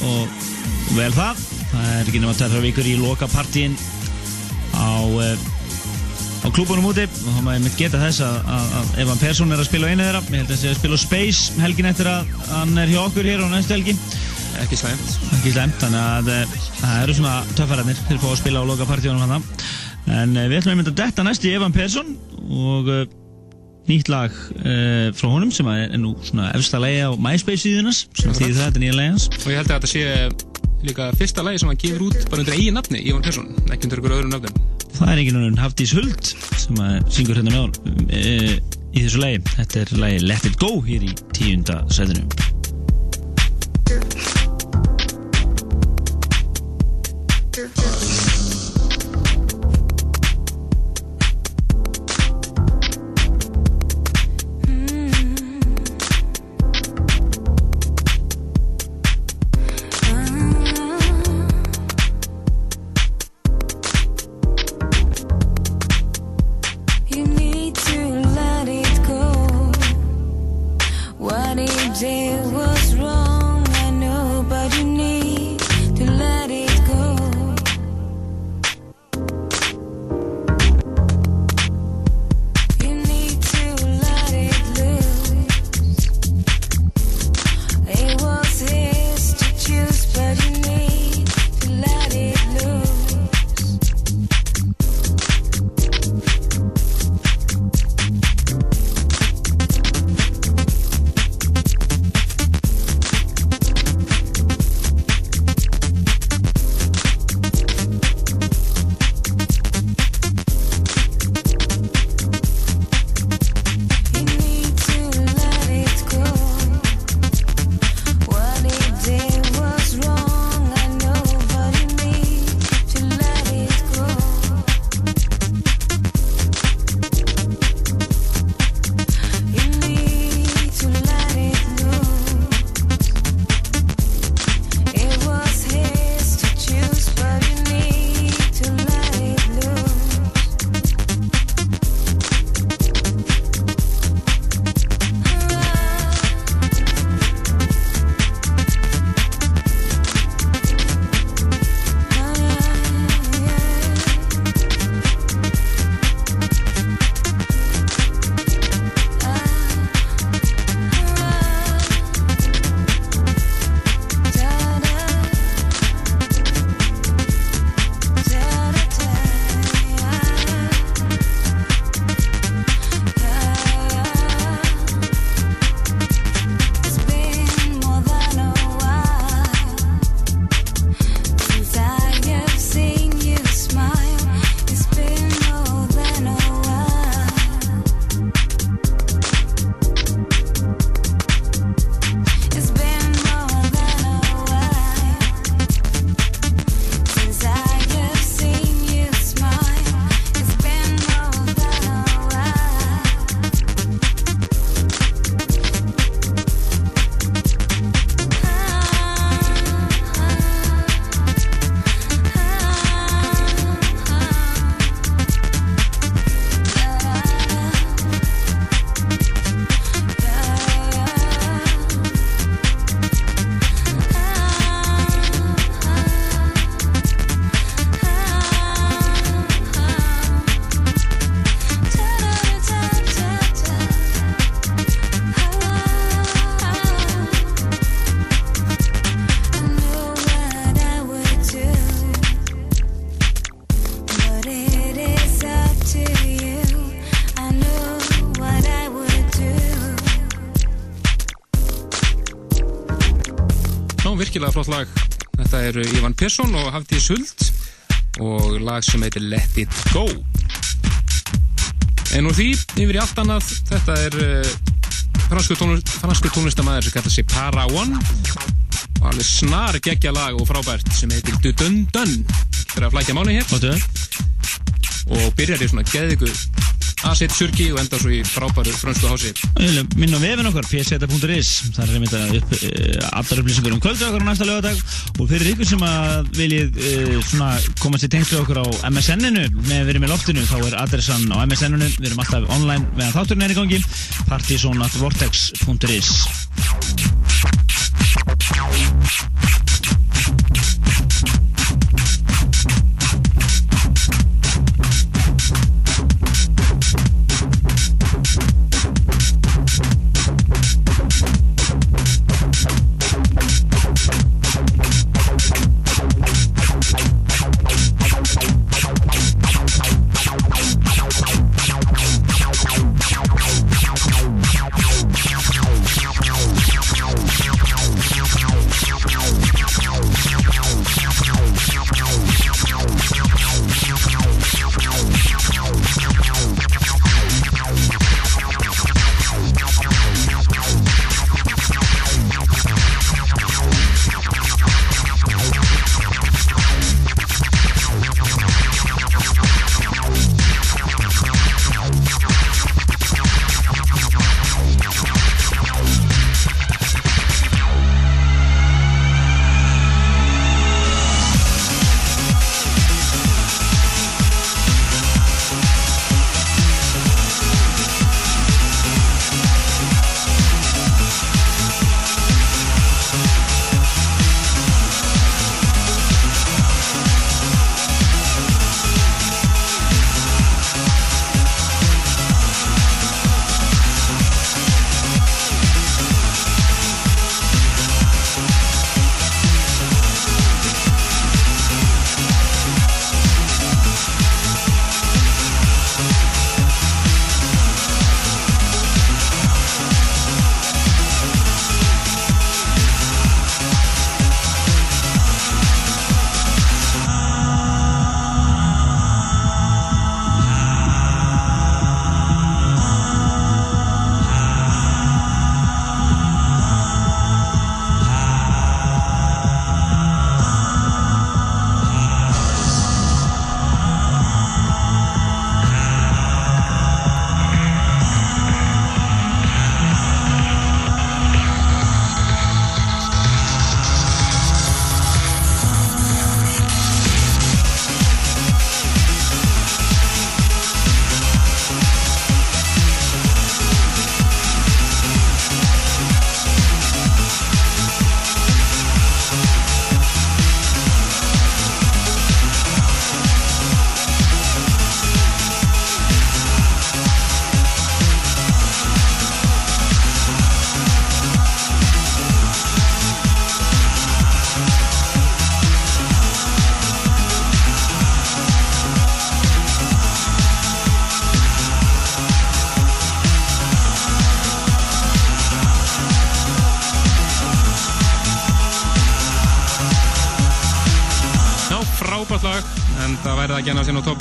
og vel það. Það er ekki nema tverra vikur í loka partíin á, uh, á klúbunum úti og þá maður mitt geta þess að, að, að Evan Persson er að spila á einu þeirra ég held að það sé að spila á Space helgin eftir að hann er hjá okkur hér á næstu helgi. Ekki slæmt. ekki slæmt, þannig að uh, það eru svona töffararnir til að fá að spila á loka partíunum hann en uh, við ætlum að mynda að detta næst í Evan Persson og nýtt lag uh, frá honum sem er nú svona efsta lagi á MySpace síðunas sem þýðir það, er nýja lagi hans. Og ég held að þetta sé líka fyrsta lagi sem hann gefur út bara undir eigin nafni, Ívan Persson, ekki undir ykkur öðrum nafnum. það er enginn annan Hafdís Huld sem syngur hérna með hún uh, í þessu lagi, þetta er lagi Let It Go hér í tíunda sæðinu Persson og Hafdís Huld og lag sem heitir Let It Go. En úr því, yfir í allt annað, þetta er uh, fransku, tónlist, fransku tónlistamæður sem kallar sig Para One og alveg snar geggja lag og frábært sem heitir Du Dun Dun. Það er að flækja mánu hér. Og byrjar í svona geðviku A-set surgi og endar svo í frábæru fransku hási. Minn á vefin okkar, pseta.is Það er að upp, uh, allar upplýsingar um kvöldu okkar á næsta lögadag og fyrir ykkur sem að viljið uh, svona komast í tengslu okkur á MSN-inu með við erum í loftinu, þá er adressan á MSN-inu, við erum alltaf online meðan þátturinn er í gangi. Partysonatvortex.is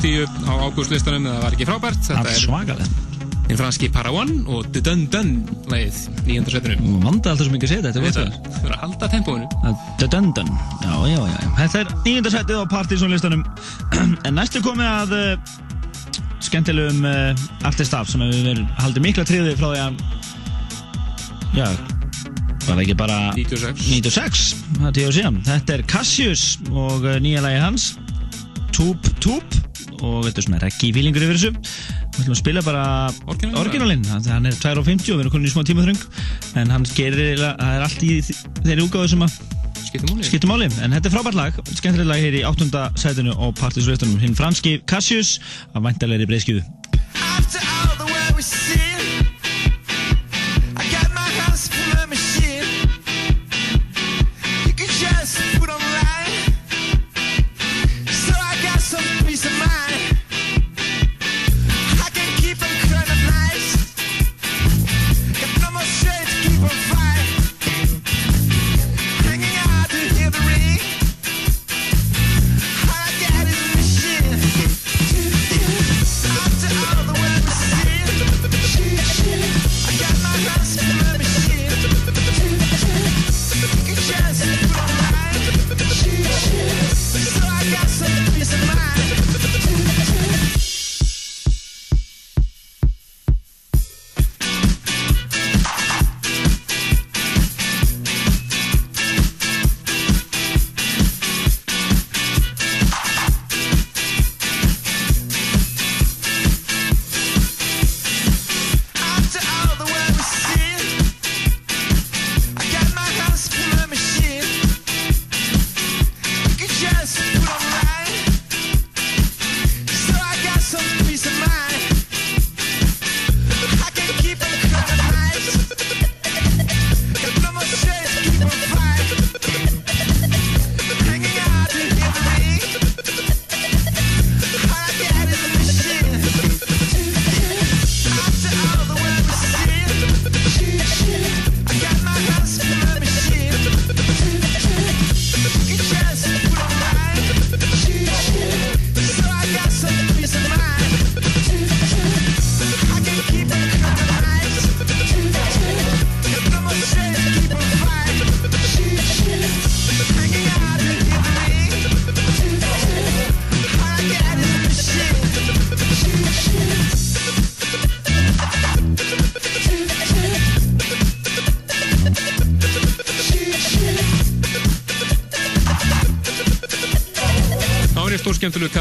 ekki inn á top 10 á ágústlistanum, það var ekki frábært. Þetta er svakalegt. Hinn franski Parawan og Du Dun Dun lagið, nýjönda setinu. Vanda alltaf mikið að segja þetta, þetta er að halda tempóinu. Dun-dun Já, já, já Þetta er nýjunda setið á partysónlistanum En næstu komið að uh, skemmtilegum uh, artistaf sem hefur verið haldið mikla tríði frá því að já, var ekki bara 96 96, það er tíu og síðan. Þetta er Cassius og uh, nýja lagi hans. Toop Toop og þetta er svona reggi-fílingur yfir þessu. Við ætlum að spila bara Orginalinn? að hann er 2.50 og við erum konin í smá tímaþröng en hann gerir, það er allt í þeirri úgáðu sem að Skiptum máli, en þetta er frábært lag. Skemmtilegt lag hér í áttunda sætinu á partysveitunum hinn franski Cassius af væntalegri breyðskjöfu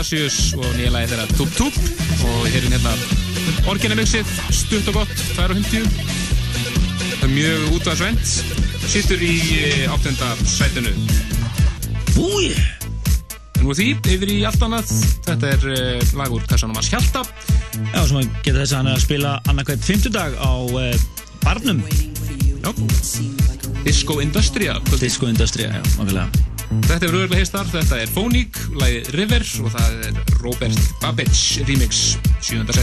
Cassius og nýja lagi þeirra Tup Tup og við heyrum hérna orginamixið, stutt og gott, 250 það er mjög útvarsvend sittur í eh, áttunda sætinu. Úi Nú er því, yfir í allt annað. Þetta er uh, lag úr kassanum að skjálta Já, sem að geta þess að hann er að spila annarkvæmt fimmtudag á uh, Barnum. Já. Disco Industria. Disco Industria, já, nákvæmlega Þetta er rauðurlega heistar, þetta er Phonic, lagið River og það er Robert Babbage remix, sjúnda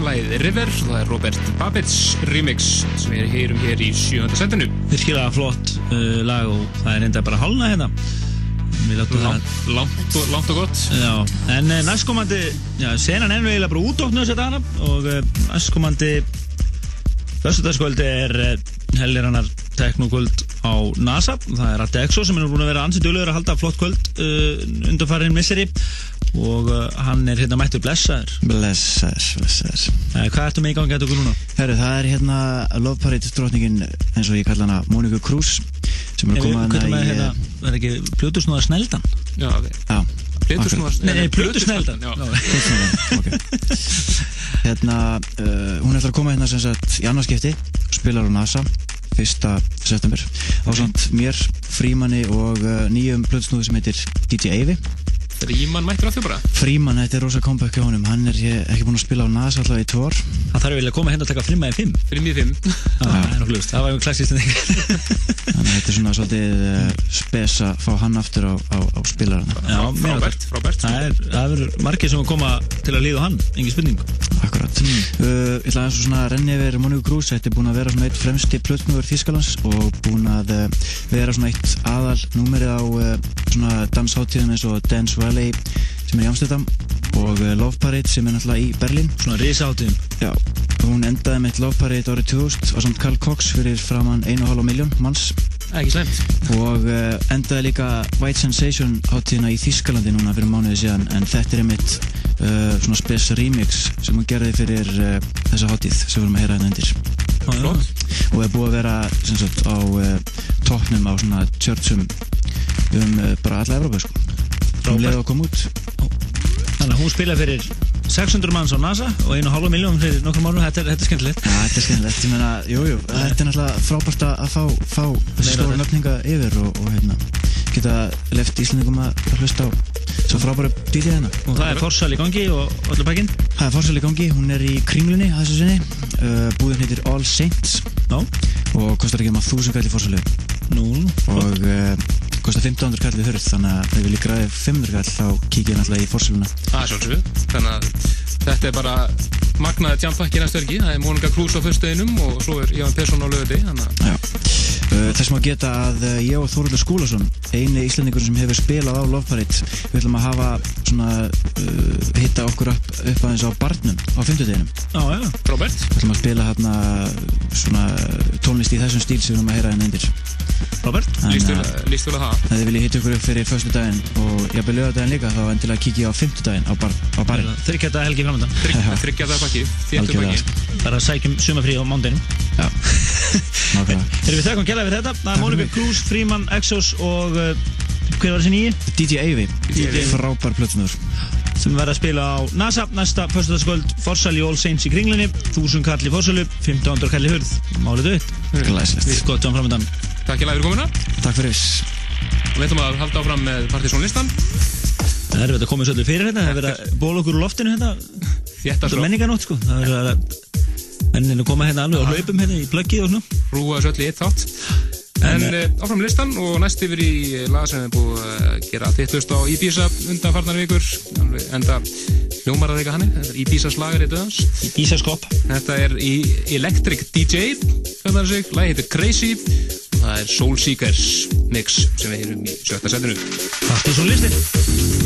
lagið River það er Robert Babbage remix sem við heyrum hér í sjúnda setinu. Virkilega flott uh, lag og það er enda bara hálna hérna Við Langt, langt, og, langt og gott. Já, en uh, næstkomandi, já, senan er nú eiginlega bara útdóknu að dana og uh, næstkomandi Föstudagskvöldi er uh, hellirannar teknokvöld á NASA það er Adexo sem er búin að vera ansið dölur að halda flott kvöld uh, undanfærin misseri og uh, hann er hérna mættur blessaður Blessaður, blessaður uh, Hvað ertu með í gangi að okkur núna? Herru, það er hérna Love Parade drotningin eins og ég kalla hana Mónika Krús sem er að koma hana í hérna, það er ekki Plutusnúða sneldan? Já, ok. Já, Plutusnúða- Nei, nei, Plutusneldan já. hérna uh, hún ætlar að koma hérna sem sagt í annarskipti spilar á NASA 1. september á samt mér, Frímanni og uh, nýjum plötsnúðu sem heitir DJ Eyvi Fríman mættur að þau bara. Fríman, þetta er rosa comeback hjá honum. Hann er ekki búinn að spila á NASA alltaf í tvö ár. Það þarf vel að koma hérna að taka frimma í fimm. Frimma í fimm. Það er nokkuð lust, það var einhver klassist en þannig að þetta er svona svolítið uh, spes að fá hann aftur á, á, á spilarana. Já, Frábært, frábært. Það er, það er margir sem að koma til að líða hann, engin spurning. Akkurat. Uh, Ég ætla aðeins svona að renni yfir Monika Krús Þetta er búin að vera svona eitt fremsti plötnúður Þískalands og búin að uh, vera svona eitt aðal númerið á uh, svona dansháttíðum eins og Dance Valley sem er í Amsterdam og uh, Love Parade sem er náttúrulega í Berlín. Svona risaháttíðum Já, hún endaði með Love Parade árið 2000 og samt Carl Cox fyrir framann 1,5 miljón manns. Ekki slemt og uh, endaði líka White Sensation hátíðina í Þískalandi núna fyrir mánuði síðan. En þetta er einmitt uh, svona spes remix sem hún gerði fyrir uh, þessa hátíð sem við erum að heyra hérna undir. Og er búið að vera sem sagt á uh, toppnum á svona tjörtsum um bara alla Evrópa sko. Um leið að koma út Þannig að hún spila fyrir 600 manns á NASA og 1,5 miljón fyrir nokkrum árum, þetta þetta er skemmtilegt. Já, þetta er skemmtilegt, ég meina, jú, jú, þetta er náttúrulega frábært að fá, fá þessi stóra nöfninga yfir og, og hérna, geta left Íslandingum að hlusta á svo frábæra DJ hérna. Og það er forsal í gangi og öllu pakkin? Það er forsal í gangi, hún er í kringlunni að þessu sinni, uh, búðin heitir All Saints. Já. og kostar ekki um að 1000 kall í forsalu Nú, og uh, kostar 1500 kall í hörð, þannig að ef við líka græði 500 kall þá kíkja ég náttúrulega í forsaluna. Það er sjálfsög Þannig að þetta er bara magnaði tjampakki næstu helgi. Það er Mónika Krús á fyrstuðinum og svo er Ján Persson á Já. Uh, þess má geta að uh, ég og Þóruldur Skúlason eini íslendingur sem hefur spilað á Love Parade við ætlum að hafa svona uh, hitta okkur upp, upp aðeins á barnum á fymtudeginum Já, já, Robert? Við ætlum að spila hérna svona tónlist í þessum stíl sem við erum að heyra hérna undir. Robert, líst Þannig vel að líst vel að það ef þið viljið hitta okkur upp fyrir förstu daginn og jafnvel lögadaginn líka þá endilega kikið á fymtudaginn á, bar, á barinn. Þryggjata helgi framöndan Þryggja það pakki, þéttu Það er að sækjum sumafrí á mándinum Já, nákvæmlega. Erum við þekkum gæla við þetta? Það er mig. Krús, Fríman, Exos og uh, hver var þessi nýji? DJ Eyvi, DJ. frábær plötsnur sem verða að spila á NASA næsta föstudagskvöld, Forsal í All Saints í kringlinni 1000 kall í Forsalu, 1500 kall í hurð. Málið auð Glæsilegt. Við skoðum framöndan Takk ég fyrir komuna. Takk fyrir. Og við ætlum að halda áfram með Partiðsson listan Það er verið að koma svolítið fyrir hérna, það er verið að bóla okkur úr loftinu hérna. Þetta er menninganótt sko. Það er verið að enninu koma hérna alveg á hlaupum hérna í plöggið og svona. Rúa í eitt þátt. En uh, áfram með listan og næst yfir í eh, lag sem er búið að gera þittlust á Ibiza undan farnar vikur enda hljómar að reyka hann Þetta er Ibiza slagar í döðans Ibiza skop Þetta er í Electric DJ kallar það sig, lagi heitir Crazy það er Soul Seekers mix sem við heyrum í sjötta setinu Partiðsson listin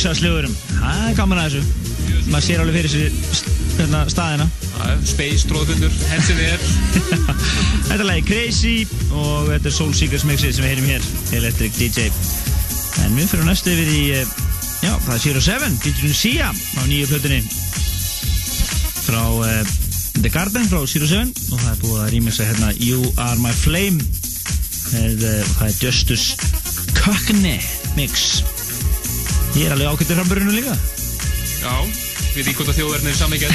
Ibiza slögurum Það er gaman að þessu. Maður sér alveg fyrir sér hérna, staðina. Space, tróðfundur, hensinni er Þetta er lagi Crazy og þetta er Soul Seekers mixið sem við heyrim hér Electric DJ En við fyrir næstu yfir í eh, Já, það er Zero Seven featuring Sia á nýju plötunni. Frá uh, The Garden frá Zero Seven. Og það er búið að rýmisa hérna You Are My Flame með, uh, það er Justice Cockney mix Ég er alveg ákvæmdur framburinu líka Já, við veitum hvort að þjóðverðin er saman þetta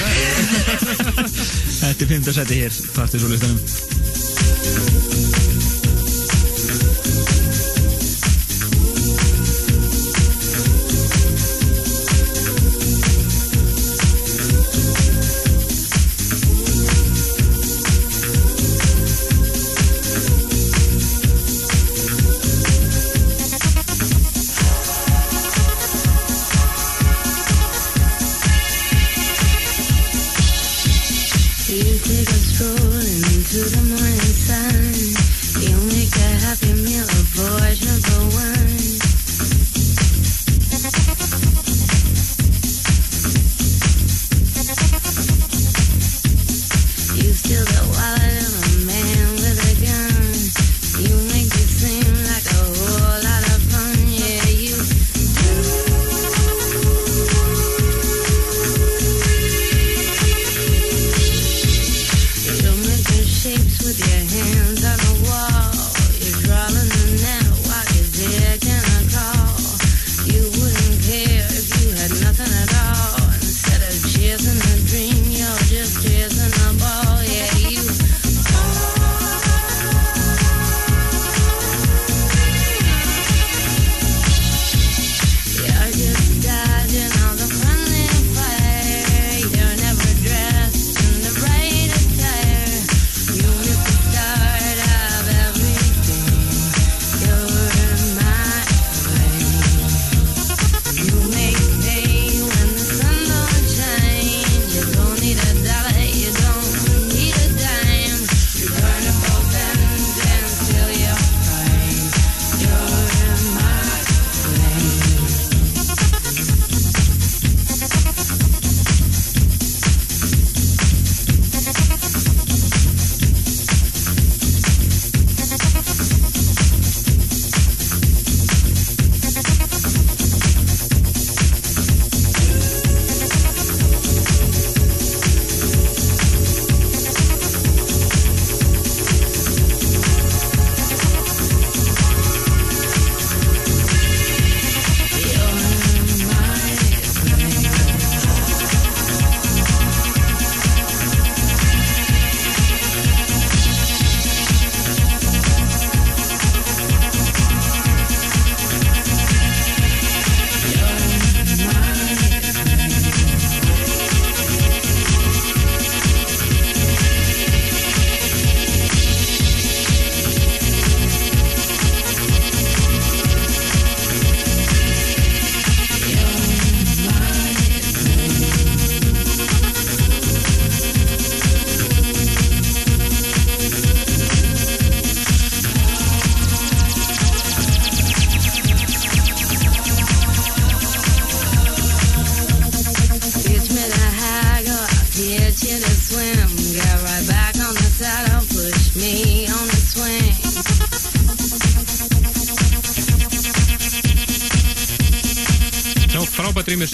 Þetta er 5. seti hér, partys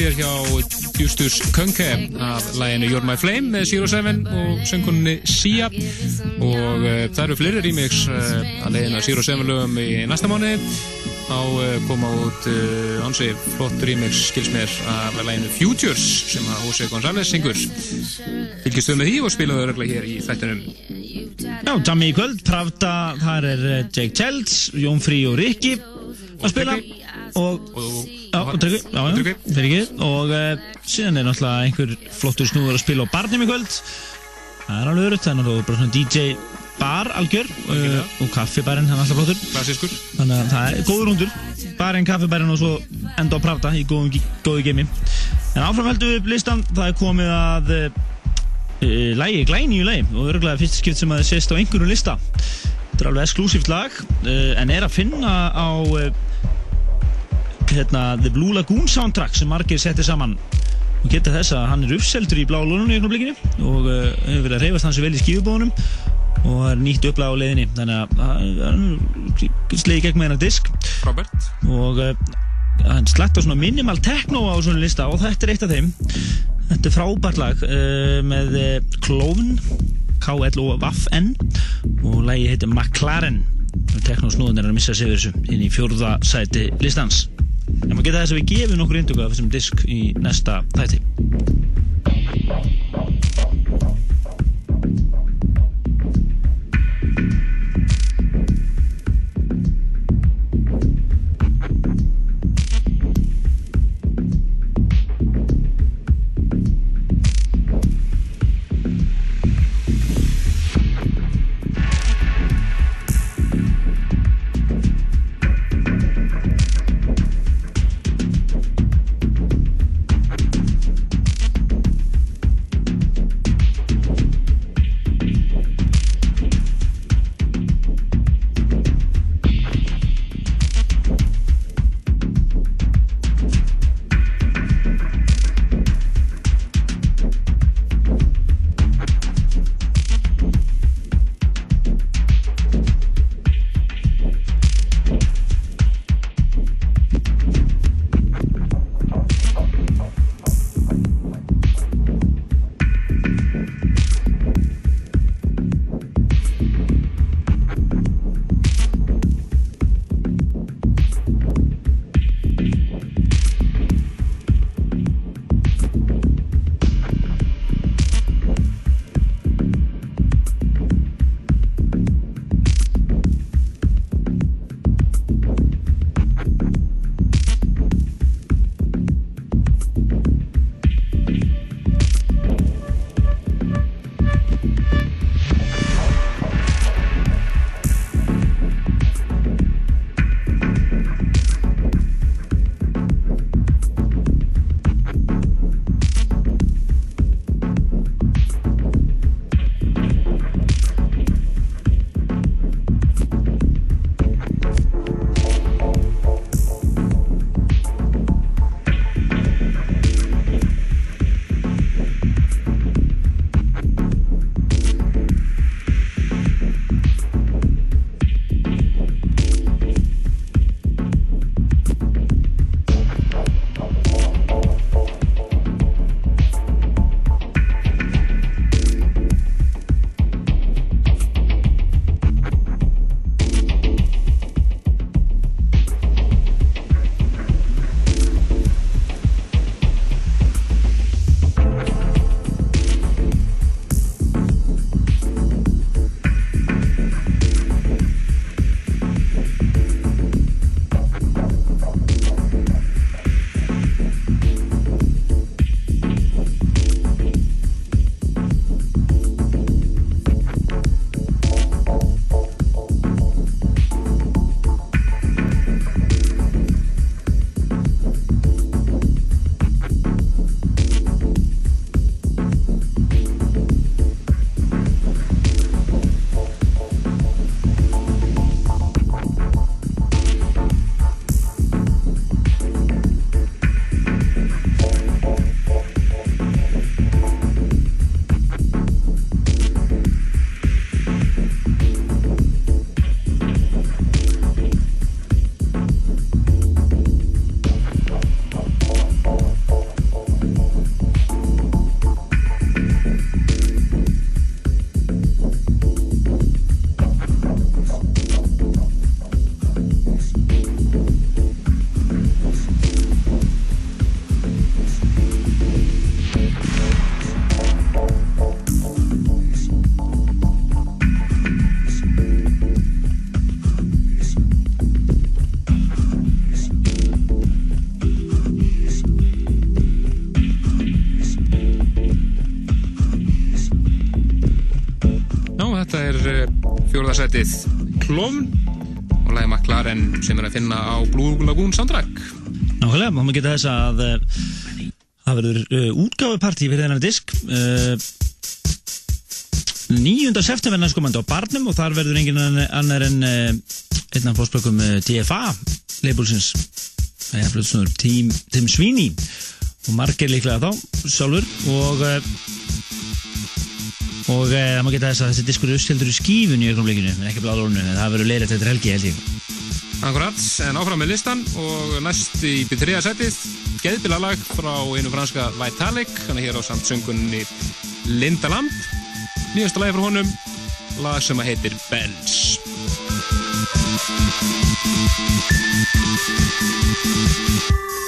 sér hjá Justus Könke af læginu You're My Flame með Zero Seven og söngunni Sia. Og uh, það eru fleiri rýmix uh, að leiðina Zero Seven lögum í næsta mánu þá uh, koma út uh, ansi flott rýmix skils mér af læginu Futures sem að Jose González syngur. Fylgist við með því og spilum við örglega hér í þættunum Já, Jammi í kvöld, Pravda, þar er eh, Jake Childs, Jón Frí og Rikki að spila. Og, og Og uh, síðan er náttúrulega einhver flottur snúður að spila á barnum í kvöld. Það er alveg örutt, það er bara svona DJ bar algjör uh, og kaffibarinn, hann er alltaf flottur. Klassískur. Þannig að það er góður hundur. Barinn, kaffibarinn og svo enda á Pravda í góðum, góðu gemi en áfram heldum við upp listan, það er komið að uh, uh, lægi, glænýju lægi og örgulega fyrst skipt sem að það sést á einhverjum lista. Þetta er alveg exklusíft lag uh, en er að finna á hérna, The Blue Lagoon soundtrack sem margir setti saman. Og geta þess að hann er uppseldur í blá lónunum í einhvern blikinu og uh, hefur verið að reyfast hans vel í skífubónum og það er nýtt upplag á leiðinni þannig að hann slegið gegn með hennar disk. Robert? Og uh, hann slætt á svona minimal techno á svona lista og þetta er eitt af þeim. Þetta er frábært lag uh, með Cloven K-L-O-V-N og lagi heitir McLaren. Teknosnúðin er að missa sig við þessu inn í fjórða sæti listans en maður geta þess að við gefum nokkur indöku af þessum disk í næsta þætti fjórðarsætið Klofn og lagi McLaren sem er að finna á Blue Lagoon soundtrack. Nákvæmlega, maður geta þess að uh, það verður uh, útgáfupartí fyrir þennan disk uh, 9. september næstkomandi á Barnum og þar verður engin annar en uh, einn af fórspökkum TFA labelsins Það er plötsnur Tim, Sweeney og margir líklega þá sjálfur og eh, og eh, það má geta þess að þessi diskur er uppskeldur í skífun í augnumleikinu en ekki blálórunu, en það verður leirið þetta helgi held ég. Akkurat, en áfram með listan og næst í B3 setið geðbilalag frá einu franska Vitalik, hann er hér á samt söngunni Linda Lamp nýjasta lagi frá honum lag sem að heitir Bells Já,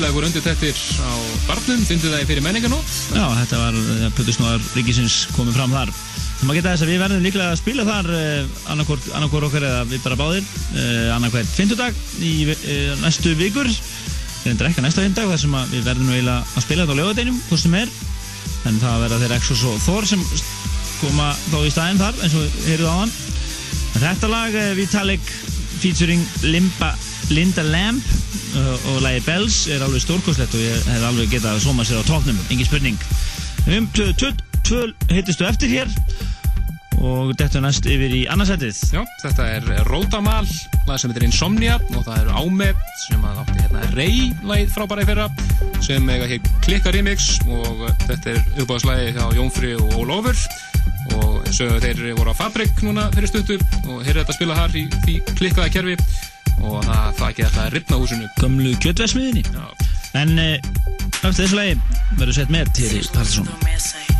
við virkilega voru undir tettir á barnum, fyndu það fyrir menninganót Já, þetta var uh, Putusnóðar Ríkisins komið fram þar. Það má geta þess að við verðum líklega að spila þar annarkvort annarkvort okkar eða við bara báðir uh, annarkvært fyndudag í næstu vikur. Við erum drekka næsta fyndag þar sem að við verðum eiginlega að spila þetta á lögadeinum hvort sem er. En það verða þeir Exos og Thor sem koma þá í staðinn þar eins og við heyrðum á hann þetta lag Vitalik featuring Limba, Linda Lamb og lagi Bells er alveg stórkoslegt og ég hef alveg getað að sóma sér á tóknum, engin spurning. Um tvö, tvö, tvö hittistu eftir hér og þetta næst yfir í annarsætið Já, þetta er Rótamal, lag sem heitir Insomnia og það eru Áme sem að átti hérna Rey lagið frábæra í fyrra sem eiga hér klikka remix og þetta er uppáðslægi hjá Jónfri og Ólofur og sögðu þeir voru á Fabrik núna fyrir stuttu og heyrðu þetta spila þar í því klikkaða kerfi og það, það ekki þetta að ripna húsinu. Gömlu kjötversmiðinni En eftir þessu lagi verður sett með hér í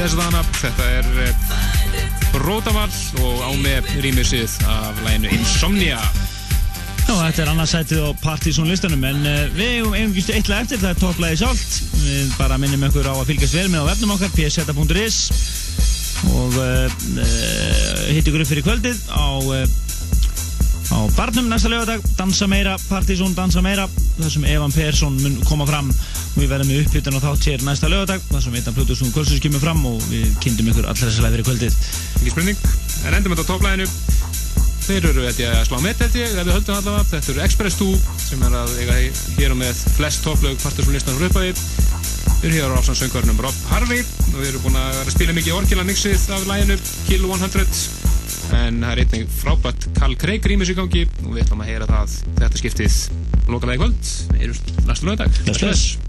mikið þessu dana þetta er eh, Rótamall og á með rýmisið af læginu Insomnia. Já, þetta er annarsætið á Partizón listanum en uh, við eigum einhverjum eitt lag eftir, það er topplæði sjálft. Við bara minnum ykkur á að fylgjast vel með á vefnum okkar pseta.is og uh, hitt ykkur upp fyrir kvöldið á uh, á barnum næsta lögadag Dansa meira, Partizón Dansa meira. Þar sem Evan Persson mun koma fram við verðum með uppbytun og þátt hér næsta lögadag þar sem Eitan Plutusson Kvöldsins kemur fram og við kynntum ykkur allar þessa leið fyrir kvöldið. Ekki spurning, en endum þetta á topplæðinu Þeir eru að slá met held ég, ef við höldum allavega. Þetta eru Express 2 sem er að eiga hér og með flest topplög partur listan frá upphæði Við erum hér á áfsan söngvarnum Rob Harvey. Og við erum búin að spila mikið orkila nixið af læginu Kill 100 en það er einnig frábært Carl Craig rýmis í gangi. Og við ætlum að heyra það þetta skiptið. Lokalega í kvöld, við erum næstu lögadag.